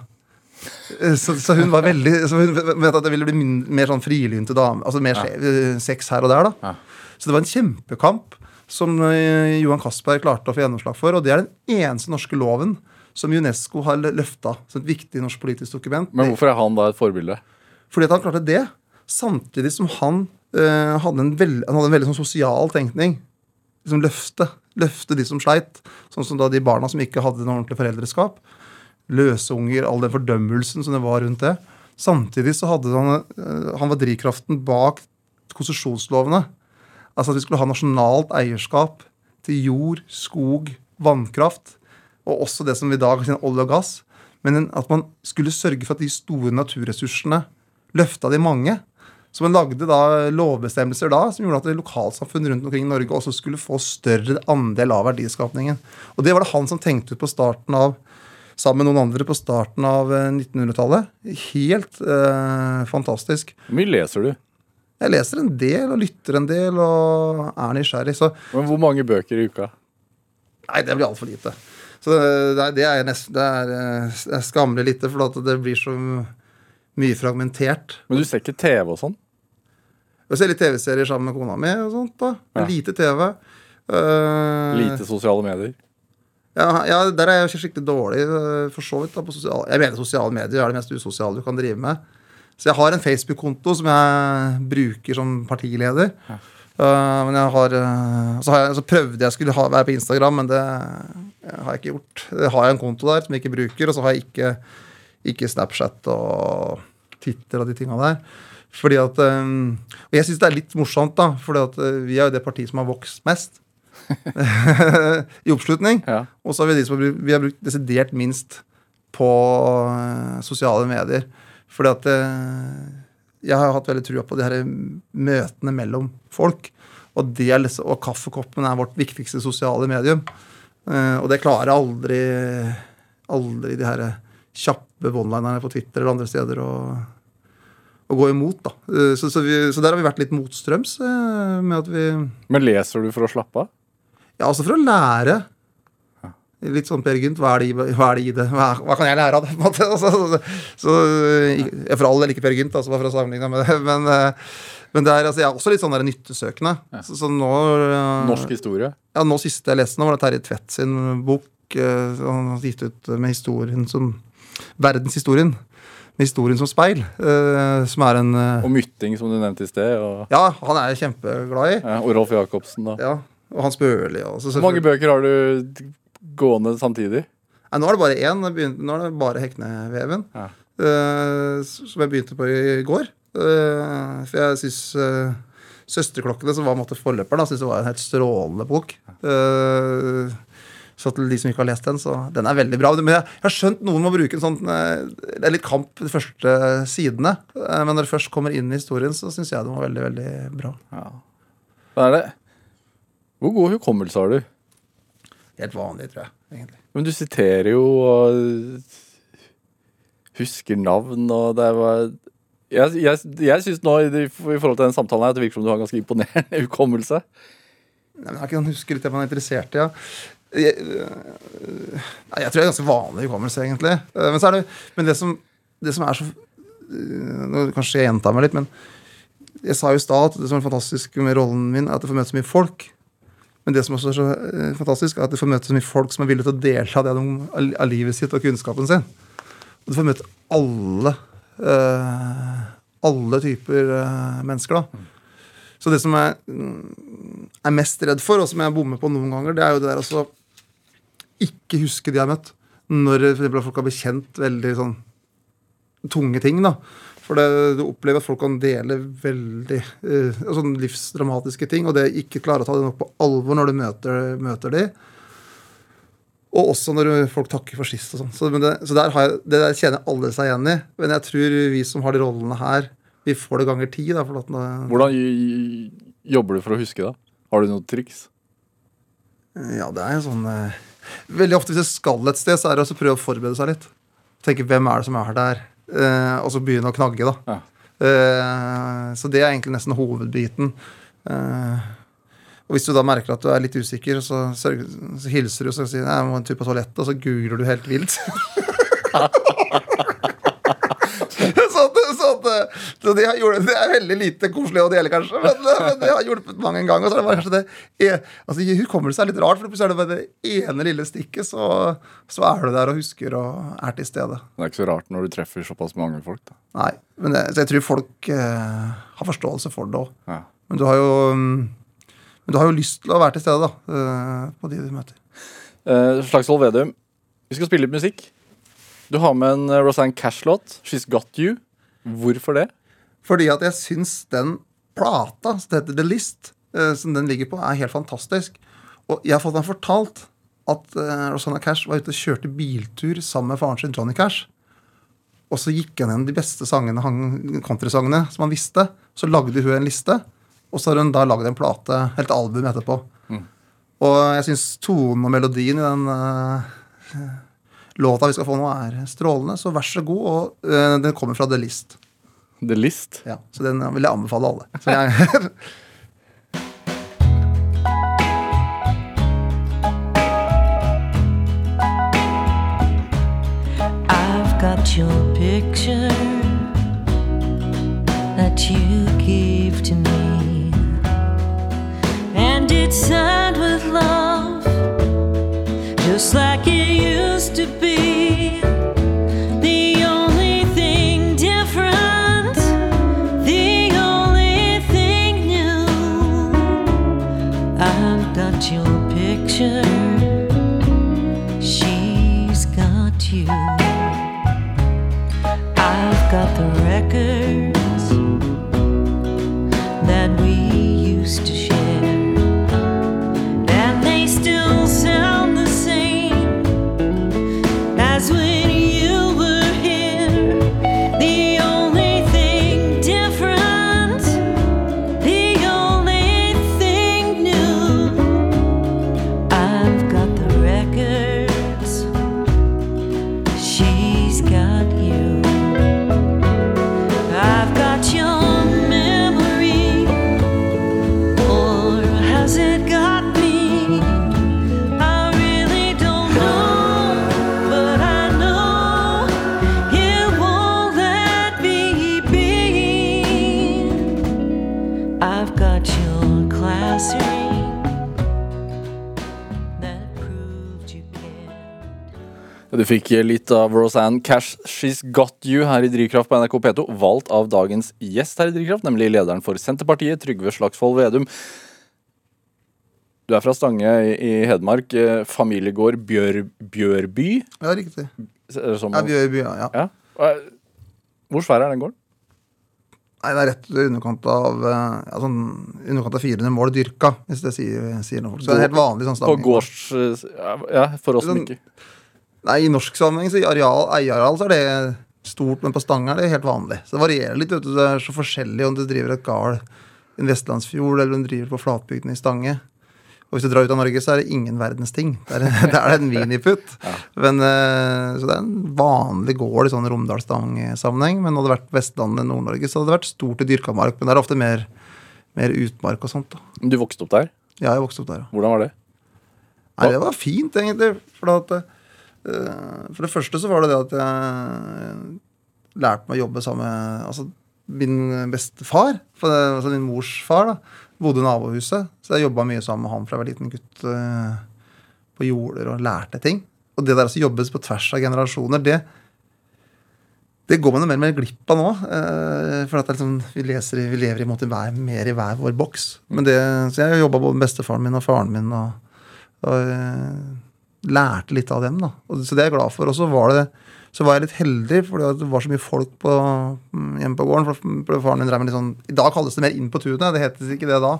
Uh, så, så, hun var veldig, så hun mente at det ville bli mer sånn frilynte dame. Altså mer ja. sex her og der. da. Ja. Så det var en kjempekamp som Johan Castberg klarte å få gjennomslag for. Og det er den eneste norske loven som UNESCO har løfta som et viktig norsk politisk dokument. Men hvorfor er han da et forbilde? Fordi at han klarte det, samtidig som han uh, hadde en veld, han hadde en veldig sånn sosial tenkning. Liksom løfte. Løfte de som sleit. Sånn som da de barna som ikke hadde noe ordentlig foreldreskap. Løsunger, all den fordømmelsen som det var rundt det. Samtidig så hadde han, uh, han var drivkraften bak konsesjonslovene. Altså at vi skulle ha nasjonalt eierskap til jord, skog, vannkraft. Og også det som vi i dag har olje og gass. Men at man skulle sørge for at de store naturressursene løfta de mange. Så man lagde da lovbestemmelser da som gjorde at lokalsamfunn rundt omkring i Norge også skulle få større andel av verdiskapningen. Og det var det han som tenkte ut på starten av sammen med noen andre på starten av 1900-tallet. Eh, Helt eh, fantastisk. Hvor mye leser du? Jeg leser en del og lytter en del og er nysgjerrig. Så. Men hvor mange bøker i uka? Nei, det blir altfor lite. Så det, det, er, nesten, det er, eh, er skammelig lite, for det blir så mye fragmentert. Men du ser ikke TV og sånn? Jeg ser litt TV-serier sammen med kona mi. og sånt da. Ja. Lite TV. Uh, lite sosiale medier? Ja, ja, der er jeg skikkelig dårlig, eh, for så vidt. da, på sosial, Jeg mener sosiale medier er det mest usosiale du kan drive med. Så jeg har en Facebook-konto som jeg bruker som partileder. Ja. Uh, men jeg har, så, har jeg, så, prøvde jeg skulle ha, være på Instagram, men det har jeg ikke gjort. Det har jeg en konto der som jeg ikke bruker, og så har jeg ikke, ikke Snapchat og Twitter og de tinga der. Fordi at, um, Og jeg syns det er litt morsomt, da, for uh, vi er jo det partiet som har vokst mest. I oppslutning. Ja. Og så har vi de som har brukt, vi har brukt desidert minst på uh, sosiale medier. Fordi at uh, jeg har hatt veldig trua på de her møtene mellom folk. Og, det er, liksom, og kaffekoppen er vårt viktigste sosiale medium. Og det klarer aldri, aldri de her kjappe one-linerne på Twitter eller andre steder. og å gå imot. da. Eh, så, så, vi, så, der har vi vært litt motstrøms. Eh, med at vi... Men leser du for å slappe av? Ja, altså for å lære. Litt sånn Per Gynt, hva hva er det i det? Hva, hva, kan jeg lære av det? på en måte? Så, så, jeg for all del ikke Per Gynt, altså, bare for å sammenligne med det. Men, eh, men det er, altså, jeg er også litt sånn der nyttesøkende. Så, så, nå, Norsk historie? Ja, nå siste jeg leste, nå var det Terje Tvedt sin bok. Han har gitt ut med historien som verdenshistorien med historien som speil. eh, som er en eh, Og Mytting, som du nevnte i sted. Og Ja, han er jeg kjempeglad i. ja, og Rolf Jacobsen, da. Ja, og Hans Børli. Hvor mange bøker har du gående samtidig? Nei, nå er det bare én. Nå er det bare Hekneveven. Ja. eh, som jeg begynte på i går. For jeg syns 'Søsterklokkene', som var måte forløperen, da, synes jeg var en helt strålende bok. Eh, så til de som ikke har lest den, så den er veldig bra. Men jeg, jeg har skjønt noen må bruke en sånn eh, Det er litt kamp de første sidene. eh, men når det først kommer inn i historien, så syns jeg den var veldig, veldig bra. Ja. Hva er det? Hvor god hukommelse har du? Helt vanlig, tror jeg. egentlig. Men du siterer jo og husker navn, og det var Jeg, jeg, jeg syns nå i, i forhold til den samtalen her at det virker som du har en ganske imponerende hukommelse. Nei, men Jeg kan huske litt det man er interessert i. Ja. Jeg, jeg tror det er ganske vanlig hukommelse, egentlig. Eh, Men, det, men det, som, det som er så øh, Nå Kanskje jeg gjentar meg litt, men jeg sa jo i stad at det som er fantastisk med rollen min, er at jeg får møte så mye folk. Men det som også er så øh, fantastisk, er at jeg får møte så mye folk som er villige til å dele av, de, av livet sitt og kunnskapen sin. Og du får møte alle øh, alle typer øh, mennesker, da. Så det som jeg mm, er mest redd for, og som jeg bommer på noen ganger, det er jo det der altså ikke huske de jeg har møtt. Når for folk har bekjent veldig sånn tunge ting, da. For det, du opplever at folk kan dele veldig uh, sånn livsdramatiske ting, og det ikke klarer å ta det nok på alvor når du møter, møter de. Og også når folk takker for sist og sånn. Så, men det, så der har jeg, det der kjenner alle seg igjen i. Men jeg tror vi som har de rollene her, vi får det ganger ti. Da, nå, Hvordan jobber du for å huske det? Har du noen triks? Ja, det er jo sånn eh, Veldig ofte hvis jeg skal et sted, så er det å prøve å forberede seg litt. Tenke hvem er det som er der? Eh, og så begynne å knagge, da. Ja. Eh, så det er egentlig nesten hovedbiten. Eh, og hvis du da merker at du er litt usikker, så, så hilser du og sier jeg må en tur på toalettet, og så googler du helt vilt. så de så det, har gjort, det er veldig lite koselig å dele, kanskje, men, men det har hjulpet mange en gang. Og så er det bare kanskje det e- altså, Hukommelse er litt rart, for plutselig er det bare det ene lille stikket, så, så er du der og husker og er til stede. Det er ikke så rart når du treffer såpass mange folk. da. Nei, men det, så jeg tror folk eh, har forståelse for det òg. Ja. Men du har jo mm, Men du har jo lyst til å være til stede, da. eh, på de du møter. Eh, Slagsvold Vedum, vi skal spille litt musikk. Du har med en eh, Rosanne Cash-låt, 'She's Got You'. Hvorfor det? Fordi at jeg syns den plata, som heter The List, eh, som den ligger på, er helt fantastisk. Og jeg har fått den fortalt at uh, Rosanna Cash var ute og kjørte biltur sammen med faren sin Johnny Cash. Og så gikk han gjennom de beste sangene, han- countrysangene som han visste. Så lagde hun en liste, og så har hun da lagd en plate, helt album etterpå. Og jeg syns tonen og melodien i den eh, låta vi skal få nå, er strålende. Så vær så god. Og eh, den kommer fra The List. The List. Ja, så den vil jeg anbefale alle. Så jeg, I've got your picture that you gave to me, and it's signed with love, just like it used to be. The only thing different, the only thing new. I've got your picture. She's got you. I've got the records Du fikk litt av Rosanne Cash She's Got You her i Drivkraft på NRK P2, valgt av dagens gjest her i Drivkraft, nemlig lederen for Senterpartiet, Trygve Slagsvold Vedum. Du er fra Stange i Hedmark. eh, Familiegård Bjør, Bjørby? Ja, riktig. Som, sånn Ja, Bjørby, ja. ja. ja. Eh, Hvor svær er den gården? Nei, det er rett i underkant av eh, ja, sånn, underkant av 400 mål dyrka, hvis det sier, sier noe. Så det er helt vanlig sånn På gårds... eh, Ja, for oss som Sånn- ikke Nei, I norsk sammenheng, så i areal, eierareal så er det stort, men på Stange er det helt vanlig. Så det varierer litt. vet du, Det er så forskjellig om du driver et gard i en vestlandsfjord, eller om du driver på flatbygdene i Stange. Og hvis du drar ut av Norge, så er det ingen verdens ting. Det er, det en miniputt. Men, eh, så det er en vanlig gård i sånn Romdal-Stang-sammenheng. Men hadde det vært Vestlandet, Nord-Norge, så hadde det vært stort i dyrka mark. Men det er ofte mer, mer utmark og sånt. da. Du vokste opp der? Ja, jeg vokste opp der, ja. Hvordan var det? Nei, det var fint, egentlig. For, at, eh, for det første så var det det at jeg lærte meg å jobbe sammen med altså, min bestefar. Altså min mors far da, bodde i nabohuset. Så jeg jobba mye sammen med han fra jeg var liten gutt eh, på jorder og lærte ting. Og det der å jobbes på tvers av generasjoner, det det går man jo mer og mer glipp av nå. eh, for at liksom, vi, leser, vi lever i måte hver, mer i hver vår boks. Det, så jeg jobba både med bestefaren min og faren min. og, og eh, lærte litt av dem. da. Så det er jeg glad for. Og så var, det, så var jeg litt heldig, for det var så mye folk på, mm, hjemme på gården. For, faren min drev med litt sånn, I dag kalles det mer Inn på tunet, det hetes ikke det da.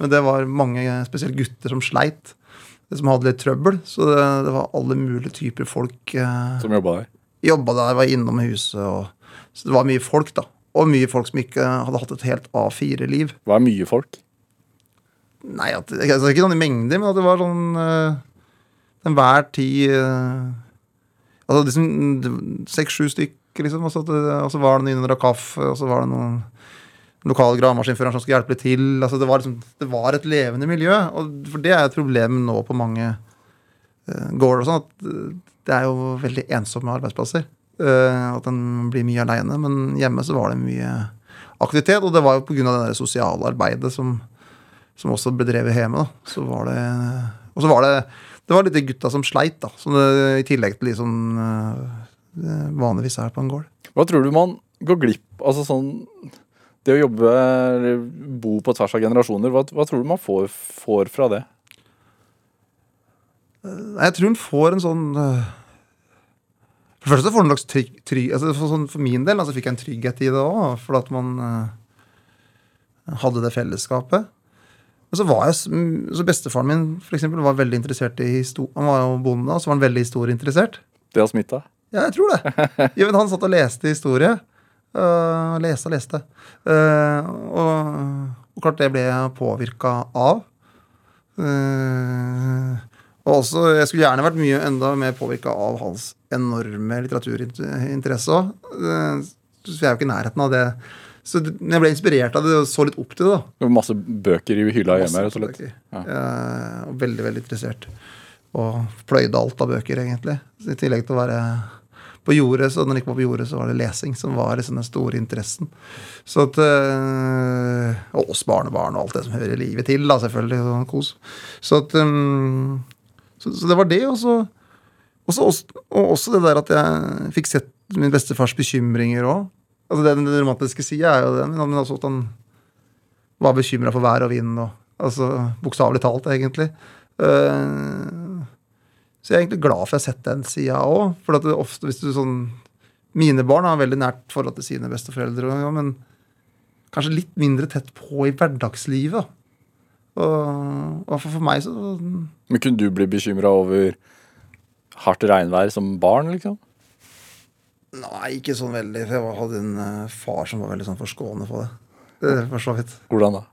Men det var mange, spesielt gutter, som sleit. Som hadde litt trøbbel. Så det, det var alle mulige typer folk. Eh, Som jobba der? jobba der, var innom huset. Og, så det var mye folk, da. Og mye folk som ikke hadde hatt et helt A4-liv. Hva er mye folk? Nei, at, altså, ikke sånn i mengder, men at det var sånn uh, Enhver tid eh, Altså liksom seks-sju stykker, liksom. Og så, og så var det noen drakk kaffe, og så var det noen lokale gravemaskinførere som skulle hjelpe litt til. Altså det, var liksom, det var et levende miljø. Og for det er et problem nå på mange uh, gårder og sånn, at eh, det er jo veldig ensomme arbeidsplasser. Uh, at en blir mye aleine. Men hjemme så var det mye aktivitet, og det var jo pga. det sosiale arbeidet som, som også ble drevet hjemme. da, så var det Og så var det det var litt de gutta som sleit, da, som det, i tillegg til de som uh, vanligvis er på en gård. Hva tror du man går glipp Altså sånn Det å jobbe bo på tvers av generasjoner, hva, hva tror du man får, får fra det? Jeg tror hun får en sånn uh, For det første får en slags trygg, trygg altså for, sånn, for min del altså fikk jeg en trygghet i det òg, for at man uh, hadde det fellesskapet. Men så var jeg, så Bestefaren min for eksempel, var veldig interessert i historie. Han var jo bonde, og så var han veldig historieinteressert. Det har smitta? Ja, jeg tror det. Ja, men han satt og leste historie. Uh, leste og leste. Uh, og, og klart det ble jeg påvirka av. Uh, og også, jeg skulle gjerne vært mye enda mer påvirka av hans enorme litteraturinteresse òg. så jeg er jo ikke i nærheten av det. Så jeg ble inspirert av det og så litt opp til det. da Det var Masse bøker i hylla hjemme? Masse bøker. Ja. Eh, veldig, veldig interessert. Og pløyde alt av bøker, egentlig. Så I tillegg til å være på jordet, så når jeg ikke var på jordet, så var det lesing som var liksom den store interessen. Så at, øh, og oss barnebarn og alt det som hører livet til, da, selvfølgelig. Sånn kos. Så at um, så, så det var det, og så og og også det der at jeg fikk sett min bestefars bekymringer òg. Altså Den, den romantiske sida er jo den, men også at han var bekymra for vær og vind. Og, altså Bokstavelig talt, egentlig. Uh, så jeg er egentlig glad for jeg har sett den sida òg. For at det ofte, hvis du sånn Mine barn har veldig nært forhold til sine besteforeldre, ja, men kanskje litt mindre tett på i hverdagslivet. da. Og, og for, for meg så Men kunne du bli bekymra over hardt regnvær som barn, liksom? Nei, ikke sånn veldig. For jeg hadde en eh, far som var veldig sånn forskånet på det. For så vidt. Hvordan da?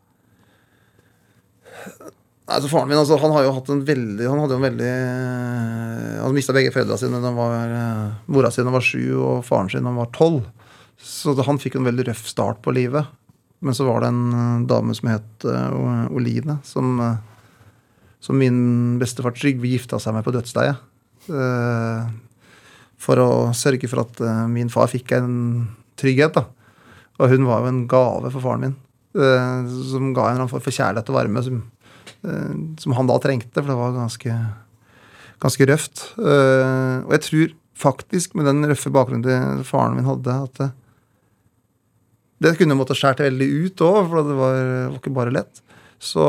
Nei, så Faren min altså, han har jo hatt en veldig Han hadde jo en veldig eh, Han mista begge foreldra sine var eh, mora si var sju, og faren sin var tolv. Så han fikk en veldig røff start på livet. Men så var det en eh, dame som het Oline, som, som min bestefar Trygve gifta seg med på dødsleiet. For å sørge for at eh, min far fikk en trygghet. da. Og hun var jo en gave for faren min. eh, som ga en form for kjærlighet og varme som, eh, som han da trengte, for det var ganske, ganske røft. Og jeg tror faktisk, med den røffe bakgrunnen til faren min hadde, at det, kunne måtte skjært veldig ut òg, for det var, var ikke bare lett. Så,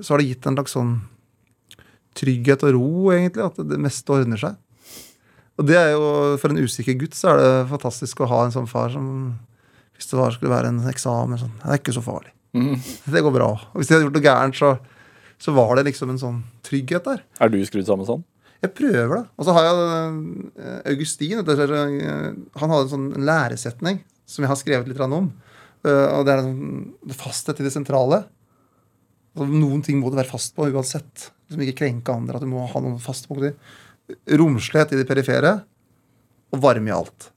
så har det gitt en slags sånn trygghet og ro, egentlig, at det meste ordner seg. Og det er jo, For en usikker gutt så er det fantastisk å ha en sånn far som Hvis det var, skulle være en eksamen sånn, Det er ikke så farlig. Det går bra. Og hvis de hadde gjort noe gærent, så, så var det liksom en sånn trygghet der. Er du skrudd sammen sånn? Jeg prøver, det. Og så har jeg eh, Augustin. eh, Han hadde en sånn læresetning som jeg har skrevet litt om. Eh, Og det er en sånn fasthet i det sentrale. Altså, noen ting må du være fast på uansett. Som ikke krenke andre. At du må ha noen faste punkter. Romslighet i det perifere, og varme i alt.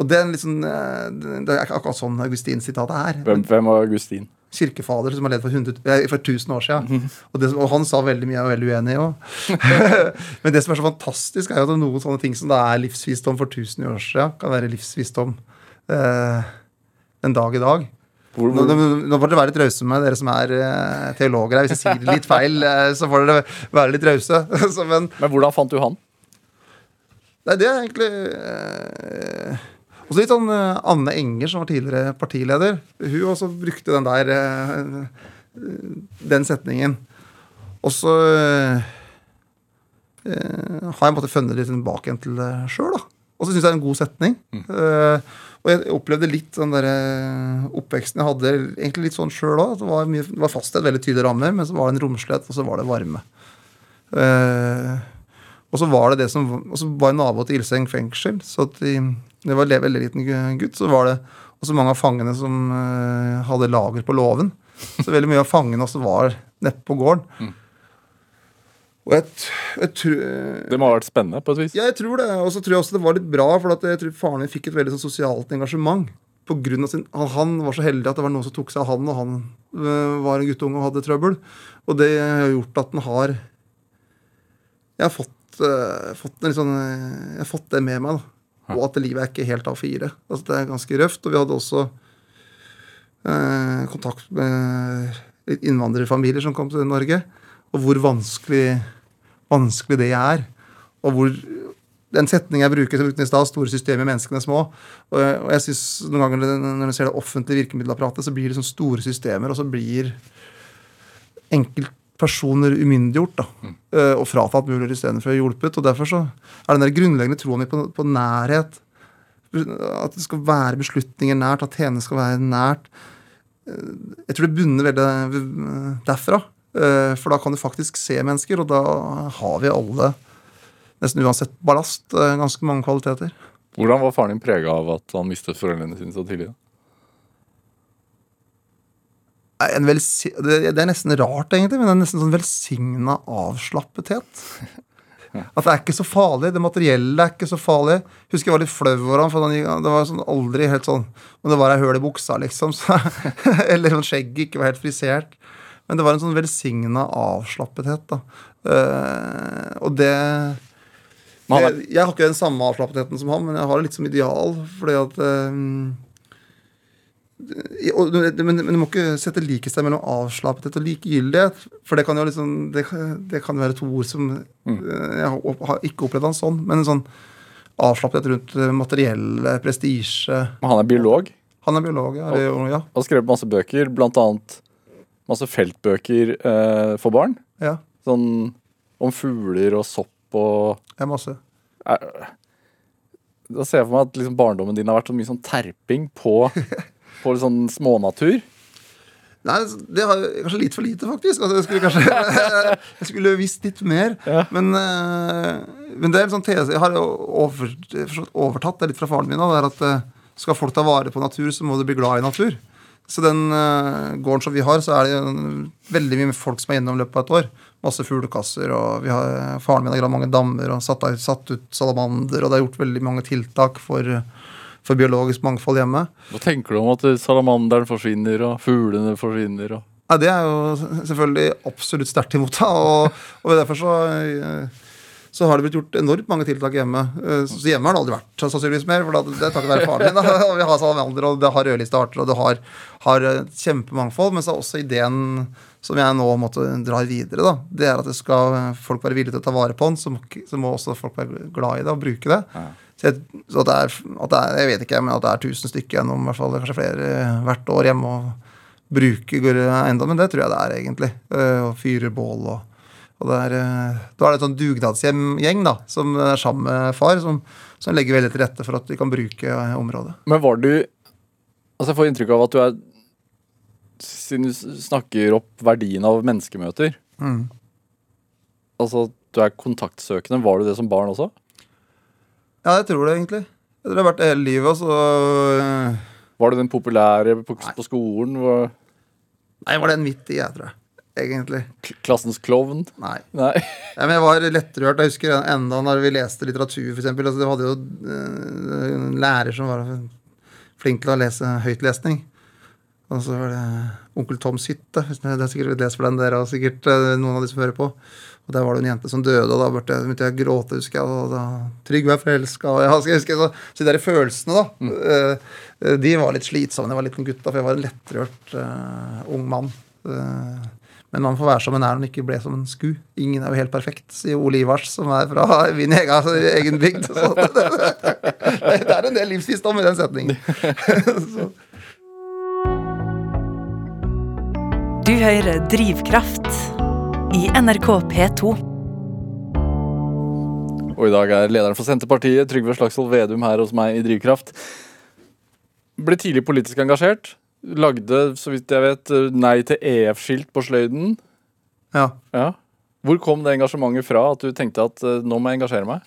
Og det er, eh, det er akkurat sånn Augustins sitat er. Hvem, hvem var Augustin? kirkefader som har levd for, 100, eh, for 1000 år siden. Og, det, og han sa veldig mye jeg er veldig uenig i òg. Men det som er så fantastisk, er jo at noen sånne ting som det er livsvisdom for 1000 år siden, kan være livsvisdom eh, en dag i dag. Hvor, hvor, nå, nå får dere være litt rause med dere som er eh, teologer her. Hvis jeg sier det litt feil, eh, så får dere være litt rause. Men men hvordan fant du han? Nei, det er egentlig eh, Også litt sånn Anne Enger, som var tidligere partileder. Hun også brukte den der eh, Den setningen. Og så eh, har jeg måttet funnet litt tilbake igjen til det sjøl, da. Og så syns jeg det er en god setning. Eh, og jeg opplevde litt den der eh, oppveksten jeg hadde, egentlig litt sånn sjøl òg. Det var, mye, det var fasthet, veldig tydelige rammer, men så var det en romslighet, og så var det varme. Eh, og så var det det som Og så var nabo til Ilseng fengsel. Så at de, jeg var en veldig liten gutt, så var det også mange av fangene som eh, hadde lager på låven. Så veldig mye av fangene også var neppe på gården. Og jeg, jeg tror Det må ha vært spennende på et vis. ja, jeg tror det. Og så tror jeg også det var litt bra, for jeg tror faren min fikk et veldig sånn sosialt engasjement. På grunn av sin, han, var så heldig at det var noen som tok seg av han, og han øh, var en guttunge og hadde trøbbel. Og det har gjort at han har Jeg har fått, uh, fått, en sånn, øh, jeg har fått det med meg. da. Og at livet er ikke helt A4. Altså, det er ganske røft. Og vi hadde også uh, kontakt med innvandrerfamilier som kom til Norge. Og hvor vanskelig, vanskelig det er. Og hvor den setningen jeg bruker som brukte i stad, store systemer, menneskene små. Og, jeg- og jeg synes noen ganger når du ser det offentlige virkemiddelapparatet, så blir det sånn store systemer, og så blir enkeltpersoner umyndiggjort. da, mm. Og fratatt muligheter istedenfor hjulpet. Og derfor så er den der grunnleggende troen på, på nærhet, at det skal være beslutninger nært, at tjenester skal være nært, eh, jeg tror det bunner veldig eh, derfra. Eh, For da kan du faktisk se mennesker, og da har vi alle, nesten uansett ballast, eh, ganske mange kvaliteter. Hvordan var faren din prega av at han mistet foreldrene sine så tidlig? En det, det er nesten rart, egentlig, men det er nesten sånn velsigna avslappethet. At det er ikke så farlig. Det materielle er ikke så farlig. Husker jeg var litt flau over ham, for han, det var sånn aldri helt sånn Om det var ei høl i buksa, liksom. Så, eller sånn skjegget ikke var helt frisert. Men det var en sånn velsigna avslappethet, da. Uh, og det jeg, jeg har ikke den samme avslappetheten som han, men jeg har det litt som ideal. Fordi at um, og, men, men du må ikke sette likhetstegn mellom avslappethet og likegyldighet. For det kan jo liksom Det, det kan være to ord som Mm. eh, Jeg har, ikke opplevd han sånn. Men en sånn avslappethet rundt materielle, prestisje han er biolog Han er biolog, ja. Eller, ja, og har skrevet masse bøker, blant annet masse feltbøker eh, for barn. ja. Sånn om fugler og sopp og ja masse. er, Da ser jeg for meg at liksom barndommen din har vært så mye sånn terping på, på sånn smånatur. Nei, det har kanskje litt for lite, faktisk. Altså, jeg skulle kanskje Jeg skulle visst litt mer. Ja. Men, eh, men det er en sånn tese Jeg har over, overtatt det litt fra faren min. da, Det er at eh, skal folk ta vare på natur, så må du bli glad i natur. Så den uh, gården som vi har, så er det veldig mye folk som er i løpet av et år. Masse fuglekasser, og vi har, faren min har gravd mange dammer og satt, satt ut salamander, og det er gjort veldig mange tiltak for, for biologisk mangfold hjemme. Hva tenker du om at salamanderen forsvinner, og fuglene forsvinner? Og... Ja, Det er jo selvfølgelig absolutt sterkt imot. Og, og derfor så, eh, så har det blitt gjort enormt mange tiltak hjemme. Eh, Så hjemme har det aldri vært sannsynligvis mer, for det er takket være faren min. Da. Vi har salamander, og det har rødliste arter, og det har, har kjempemangfold. Men så er også ideen som jeg nå måtte dra videre, da, det er at det skal folk være villige til å ta vare på den, så må, så må også folk være glad i det og bruke det. Så, jeg, så det er, at det er, jeg vet ikke, men at det er 1000 stykker gjennom, hvert fall kanskje flere hvert år hjemme og bruker eiendommen, det tror jeg det er egentlig. Eh, Og fyrer bål og og det er, eh, Da er det en sånn dugnadsgjeng da, som er sammen med far, som, som legger veldig til rette for at de kan bruke eh, området. Men var du Altså, jeg får inntrykk av at du er Siden du snakker opp verdien av menneskemøter Mm. Altså, du er kontaktsøkende. Var du det som barn også? Ja, jeg tror det egentlig. Jeg tror det har vært hele livet. Og så eh, Var du den populære på, på skolen? Var Nei, var den midt i, jeg tror jeg. Egentlig. klassens klovn? Nei. Nei. Ja, men jeg var lettrørt. Jeg husker enda når vi leste litteratur, f.eks. Altså, vi hadde jo eh, en lærer som var flink til å lese høytlesning. Og så var det Onkel Toms hytte. Det er sikkert lest for den dere, og sikkert eh, noen av de som hører på. Og der var det en jente som døde, og da begynte jeg, å gråte, husker jeg. Og da Trygve er forelska, og jeg husker, jeg så, så de der følelsene, da. eh, eh, de var litt slitsomme da jeg var liten gutt, da, for jeg var en lettrørt uh, ung mann. Eh, men man får være som en er når man ikke ble som en sku. Ingen er jo helt perfekt, sier Ole Ivars, som er fra min egen, altså, egen bygd. Så det, det, det er en del livsvisdom i den setningen. Så, Du hører Drivkraft i NRK P2. Og i dag er lederen for Senterpartiet, Trygve Slagsvold Vedum, her hos meg i Drivkraft. Ble tidlig politisk engasjert. Lagde, så vidt jeg vet, nei til EF-skilt på sløyden. ja. Ja. Hvor kom det engasjementet fra? At du tenkte at eh, nå må jeg engasjere meg?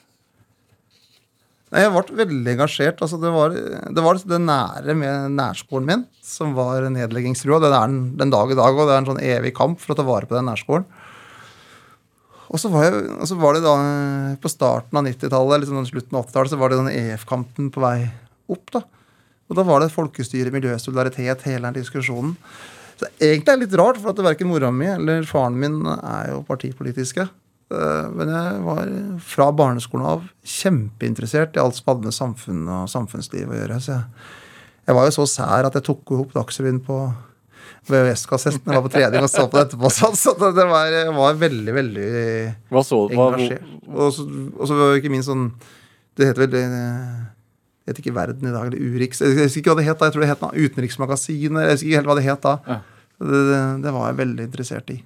Nei, Jeg ble veldig engasjert. Altså, det, var, det var det nære med nærskolen min som var nedleggingstrua. Det er den, den dag i dag, og det er en sånn evig kamp for å ta vare på den nærskolen. Og så var, jeg, og så var det da eh, på starten av 90-tallet, liksom slutten av 80-tallet, så var det den EF-kampen på vei opp. da. Og da var det folkestyre, miljø, solidaritet, hele den diskusjonen. Så egentlig er det litt rart, for at verken mora mi eller faren min er jo partipolitiske. Eh, Men jeg var fra barneskolen av kjempeinteressert i alt som hadde med samfunn og samfunnsliv å gjøre. Så jeg, jeg var jo så sær at jeg tok opp Dagsrevyen på VHS-kassetten. Jeg var på trening og så på det etterpå. Så det det var, var veldig, veldig Hva så hva, engasjert. Og så, og så ikke minst sånn Det heter vel eh, vet ikke Verden i dag, eller Urix. Jeg husker ikke hva det het da. Jeg tror det het Utenriksmagasinet. Jeg husker ikke helt hva det het da. Ja. Det, det, det var jeg veldig interessert i.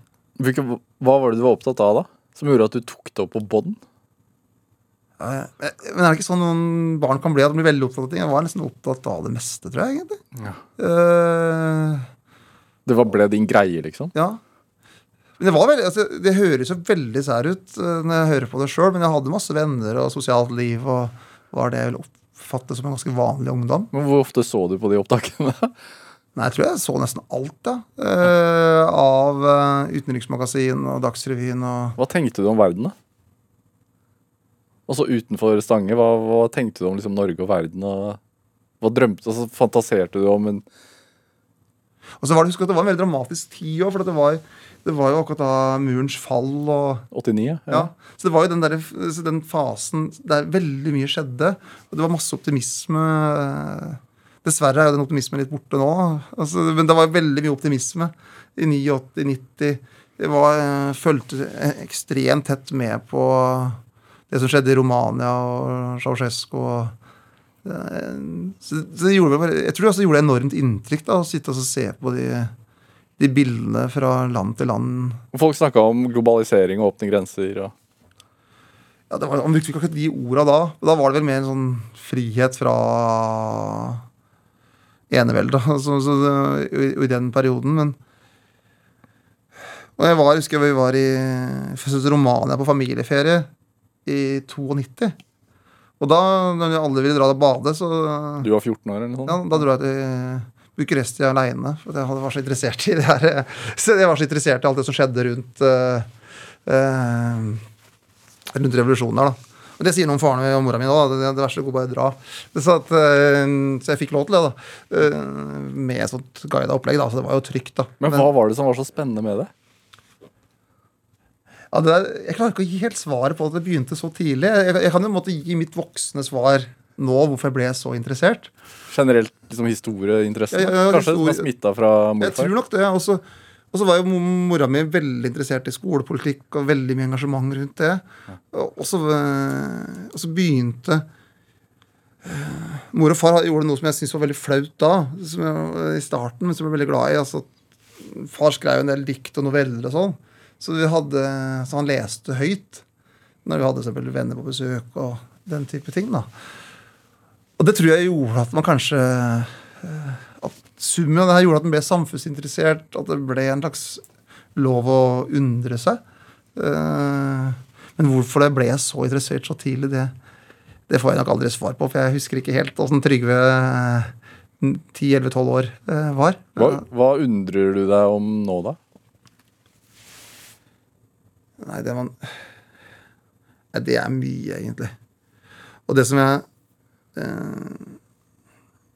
hvilke, hva var det du var opptatt av da? Som gjorde at du tok det opp på bånd? Ja, Men er det ikke sånn noen barn kan bli? At de blir veldig opptatt av ting? Jeg var nesten opptatt av det meste, tror jeg. egentlig. Ja. Uh, Det var, ble din greie, liksom? ja. Men det, var veldig, altså, det høres jo veldig sær ut eh, når jeg hører på det sjøl, men jeg hadde masse venner og sosialt liv og var det jeg vil oppfatte som en ganske vanlig ungdom. Men Hvor ofte så du på de opptakene? Nei, jeg tror jeg så nesten alt, ja. Uh, av uh, Utenriksmagasin og Dagsrevyen og Hva tenkte du om verden, da? Altså utenfor Stange, hva, hva tenkte du om liksom, Norge og verden? Og hva drømte altså, Fantaserte du om en Og så var det, husk at det var en veldig dramatisk tid òg, for det var, det var jo akkurat da murens fall og 89? Ja. Så det var jo den, der, den fasen der veldig mye skjedde. Og det var masse optimisme. Dessverre er jo den optimismen litt borte nå. Altså, men det var veldig mye optimisme i 89-90. Jeg var, eh, fulgte ekstremt tett med på det som skjedde i Romania og Ceaucescu. og, Så, så det gjorde, jeg tror det også gjorde enormt inntrykk da, å sitte og se på de, de bildene fra land til land. Folk snakka om globalisering og åpne grenser. Og... Ja, det var, Han brukte ikke akkurat de orda da. Da var det vel mer en sånn frihet fra eneveldet så, så, i, i den perioden. Men Og jeg var, husker jeg vi var i i Romania på familieferie i 92. Og da, når alle ville dra og bade, så Du var 14 år, eller noe ja, da dro jeg til Bucuresti aleine. For jeg var så interessert i det her Så jeg var så interessert i alt det som skjedde rundt uh, Rundt revolusjonen her, da. Og det sier noe om faren min og mora mi òg. Det, det verste går bare å dra. Så, at, eh, så jeg fikk lov til det, da. Med et sånt guida opplegg, da. Så det var jo trygt, da. Men hva var det som var så spennende med det? Ja, det er, jeg klarer ikke å gi helt svaret på at det begynte så tidlig. Jeg, jeg kan jo måtte gi mitt voksne svar nå, hvorfor jeg ble så interessert. Generelt liksom historieinteresse? Ja, ja, ja, Kanskje historie- smitta fra Jeg tror nok det. Og så var jo mora mi veldig interessert i skolepolitikk og veldig mye engasjement rundt det. Og så, eh, og så begynte eh, Mor og far gjorde noe som jeg syntes var veldig flaut da, som jeg, i starten, men som jeg ble veldig glad i. Altså, far skrev en del dikt og noveller og sånn. Så, vi hadde, så han leste høyt når vi hadde selvfølgelig venner på besøk og den type ting. da. Og det tror jeg gjorde at man kanskje eh, At summen av det her gjorde at man ble samfunnsinteressert, at det ble en slags lov å undre seg. Eh, Men hvorfor det ble så interessert så tidlig, det, det får jeg nok aldri svar på. For jeg husker ikke helt åssen Trygve eh, 10-11-12 år eh, var. Hva, hva undrer du deg om nå, da? Nei, det man Nei, det er mye, egentlig. Og det som jeg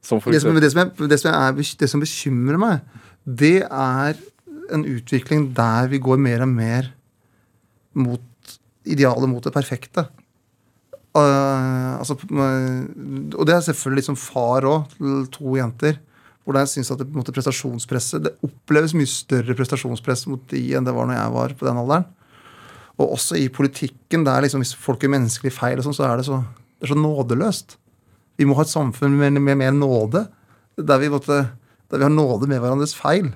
Som det som, det, som jeg, det, som er, det som bekymrer meg, det er en utvikling der vi går mer og mer mot idealet mot det perfekte. Uh, altså, uh, og det er selvfølgelig litt som far òg, til to jenter. Hvor jeg synes at det, måte, prestasjonspresset Det oppleves mye større prestasjonspress mot de enn det var når jeg var på den alderen. Og også i politikken, der liksom, hvis folk gjør menneskelige feil, og sånn, så er det så, det er så nådeløst. Vi må ha et samfunn med, med mer nåde, der vi, måtte, der vi har nåde med hverandres feil.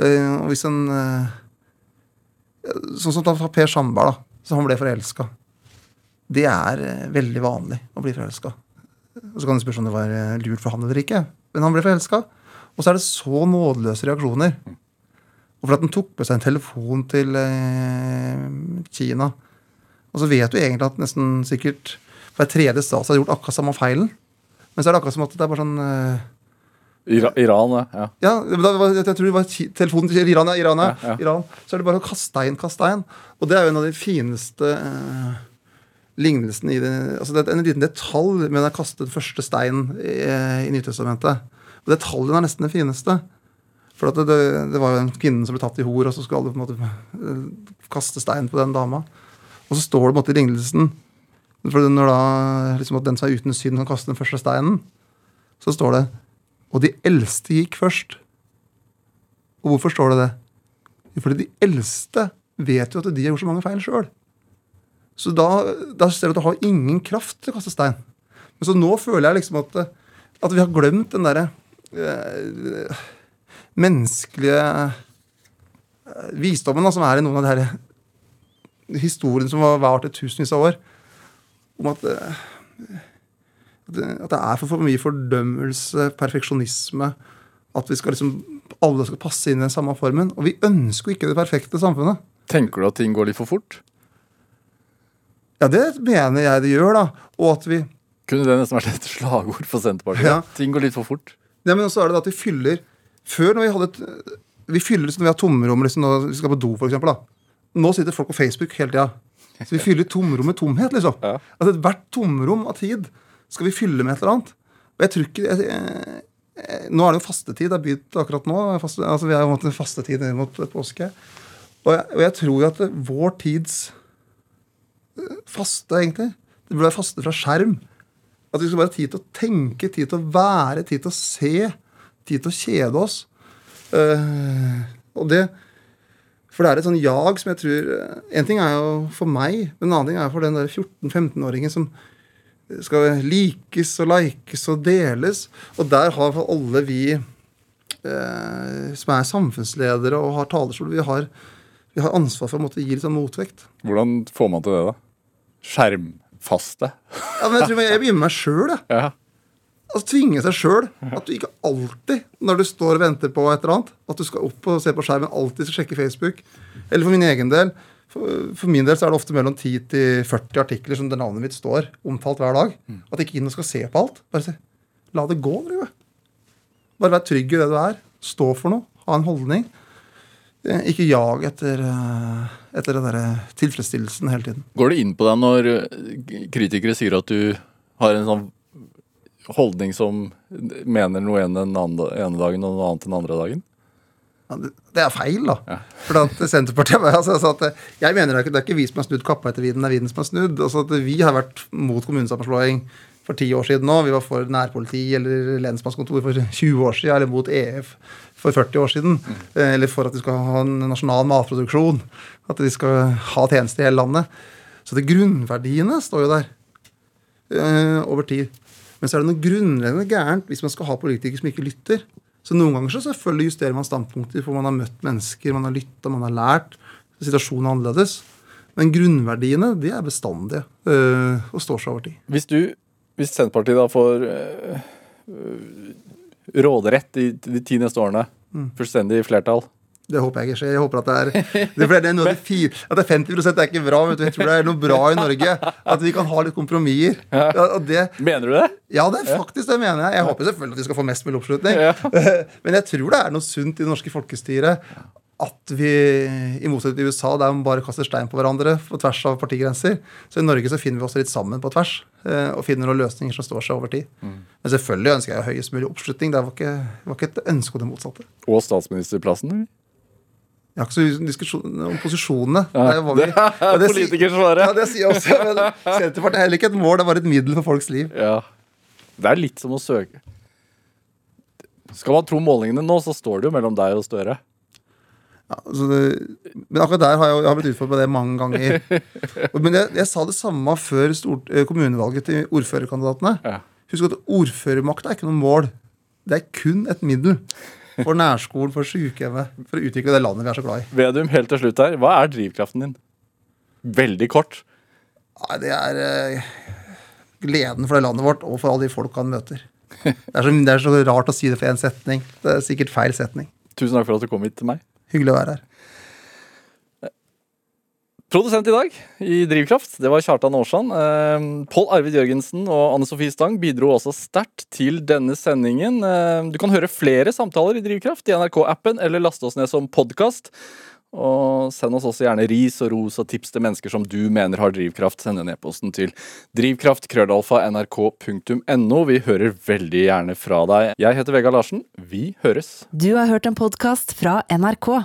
Uh, og hvis en uh, Sånn som da Per Sandberg, da, så han ble forelska. Det er uh, veldig vanlig å bli forelska. Så kan det spørre om det var lurt for han eller ikke. Men han ble forelska. Og så er det så nådeløse reaksjoner. Og for at han tok med seg en telefon til eh, Kina. Og så vet du egentlig at nesten sikkert hver tredje stat har gjort akkurat samme feilen. Men så er det akkurat som at det er bare sånn eh, Ira, Iran, ja. ja. Var, jeg tror det var telefonen til Iran, ja. Iran, ja. Ja, ja. Iran. Så er det bare å kaste inn, kaste inn. Og det er jo en av de fineste eh, lignelsene i det altså Det er en liten detalj med den første steinen i, i Nytestamentet. Og detaljen er nesten det fineste. For det, det, det var jo en kvinne som ble tatt i hor, og så skulle alle på en måte eh, kaste stein på den dama. Og så står det på en måte i lignelsen for når da liksom at den som er uten synd, kan kaste den første steinen, så står det Og de eldste gikk først. Og hvorfor står det det? Jo, fordi de eldste vet jo at de har gjort så mange feil sjøl. Så da, da ser du at du har ingen kraft til å kaste stein. Men så nå føler jeg liksom at, at vi har glemt den derre eh, menneskelige eh, visdommen da, som er i noen av de her historiene som har vart i tusenvis av år. Om at, eh, at det- er for, for mye fordømmelse, perfeksjonisme. At vi skal liksom, alle skal passe inn i den samme formen. Og vi ønsker jo ikke det perfekte samfunnet. Tenker du at ting går litt for fort? Ja, det mener jeg det gjør, da. Og at vi Kunne det nesten vært et slagord for Senterpartiet? Ja. Ting går litt for fort. Ja, men også er det at vi fyller Før, når vi hadde et Vi fyller liksom, vi har tomrom liksom, når vi skal på do, eksempel. Nå sitter folk på Facebook hele tida. Så vi fyller tomrom med tomhet, liksom. Ja. Altså Hvert tomrom av tid skal vi fylle med et eller annet. Og jeg tror ikke jeg, jeg, jeg, Nå er det jo fastetid. Det er begynt akkurat nå. Faste, altså Vi er jo en fastetid ned mot påske. Og og jeg tror jo at vår tids eh, faste, egentlig Det burde være faste fra skjerm. At vi skal bare ha tid til å tenke, tid til å være, tid til å se, tid til å kjede oss. Uh, og det For det er et sånn jag som jeg tror eh, En ting er jo for meg, men en annen ting er for den der 14-15-åringen som skal likes og likes og deles. Og der har for alle vi uh, som er samfunnsledere og har talerstol, vi har, vi har ansvar for å måtte gi litt sånn motvekt. Hvordan får man til det, da? Skjermfaste? Ja, men jeg tror jeg begynner med meg sjøl. Ja. Altså tvinge seg sjøl. At du ikke alltid, når du står og venter på et eller annet, at du skal opp og se på skjermen, alltid skal sjekke Facebook. Eller for min egen del. For, for min del så er det ofte mellom 10 til 40 artikler som det navnet mitt står omtalt hver dag. At ikke inn og skal se på alt. Bare se. La det gå, Drive. Bare vær trygg i det du er. Stå for noe. Ha en holdning. Eh, Ikke jag etter, eh, etter den der tilfredsstillelsen hele tiden. Går det inn på deg når eh, kritikere sier at du har en sånn holdning som mener noe ene den ene dagen og noe annet den andre dagen? Ja, det- det er feil, da. For at Senterpartiet altså, at Jeg mener det er ikke, det er ikke vi som har snudd kappa etter vinden, det er vinden som har snudd. Altså at Vi har vært mot kommunesammenslåing for ti år siden nå. Vi var for nærpoliti eller lensmannskontor for 20 år siden, eller mot EF for 40 år siden. Mm. Eller for at vi skal ha en nasjonal matproduksjon. At vi skal ha tjenester i hele landet. Så det grunnverdiene står jo der eh, over tid. Men så er det noe grunnleggende gærent hvis man skal ha politikere som ikke lytter. Så noen ganger så selvfølgelig justerer man standpunkter, for man har møtt mennesker, man har lytta, man har lært. Situasjonen er annerledes. Men grunnverdiene de er bestandige øh, og står seg over tid. Hvis du, hvis Senterpartiet da får øh, øh, råderett de, de ti neste årene, fullstendig flertall Det håper jeg ikke skjer. Jeg håper at det er, det er, det er det fire, at det er 50 er ikke bra. Vet du. Jeg tror det er noe bra i Norge. At vi kan ha litt kompromisser. Ja, Mener du det? ja, det er faktisk det mener jeg. Jeg håper selvfølgelig at vi skal få mest mulig oppslutning. Ja. Men jeg tror det er noe sunt i det norske folkestyret at vi, i motsetning til USA, der man bare kaster stein på hverandre på tvers av partigrenser, så i Norge så finner vi oss litt sammen på tvers eh, og finner noen løsninger som står seg over tid. Men selvfølgelig ønsker jeg høyest mulig oppslutning. Det var ikke, var ikke et ønske om det motsatte. Og statsministerplassen? eller? Jeg har ikke så mye diskusjon om posisjonene. Ja, det er sier- politikersvaret. Ja, det sier jeg også. Men Senterpartiet er heller ikke et mål, det er bare et middel for folks liv. Ja. Det er litt som å søke Skal man tro målingene nå, så står det jo mellom deg og Støre. Ja, det, men akkurat der har jeg, jeg har blitt utfordret på det mange ganger. Men jeg, jeg sa det samme før stort, eh, kommunevalget til ordførerkandidatene. Ja. Husk at ordførermakta er ikke noe mål. Det er kun et middel for nærskolen, for sykehjemmet, for å utvikle det landet vi er så glad i. Vedum, helt til slutt her. Hva er drivkraften din? Veldig kort. Nei, det er eh, gleden for det landet vårt og for alle de folka han møter. Det er, så, det er så rart å si det for én setning. Det er sikkert feil setning. Tusen takk for at du kom hit til meg. Hyggelig å være her. Produsent i dag i Drivkraft, det var Kjartan Aarsand. Eh, Pål Arvid Jørgensen og Anne Sofie Stang bidro også sterkt til denne sendingen. Eh, du kan høre flere samtaler i Drivkraft i NRK-appen eller laste oss ned som podkast. Og send oss også gjerne ris og ros og tips til mennesker som du mener har drivkraft. Send en e-posten til drivkraft.krøllalfa.nrk.no. Vi hører veldig gjerne fra deg. Jeg heter Vegard Larsen. Vi høres. Du har hørt en podkast fra NRK.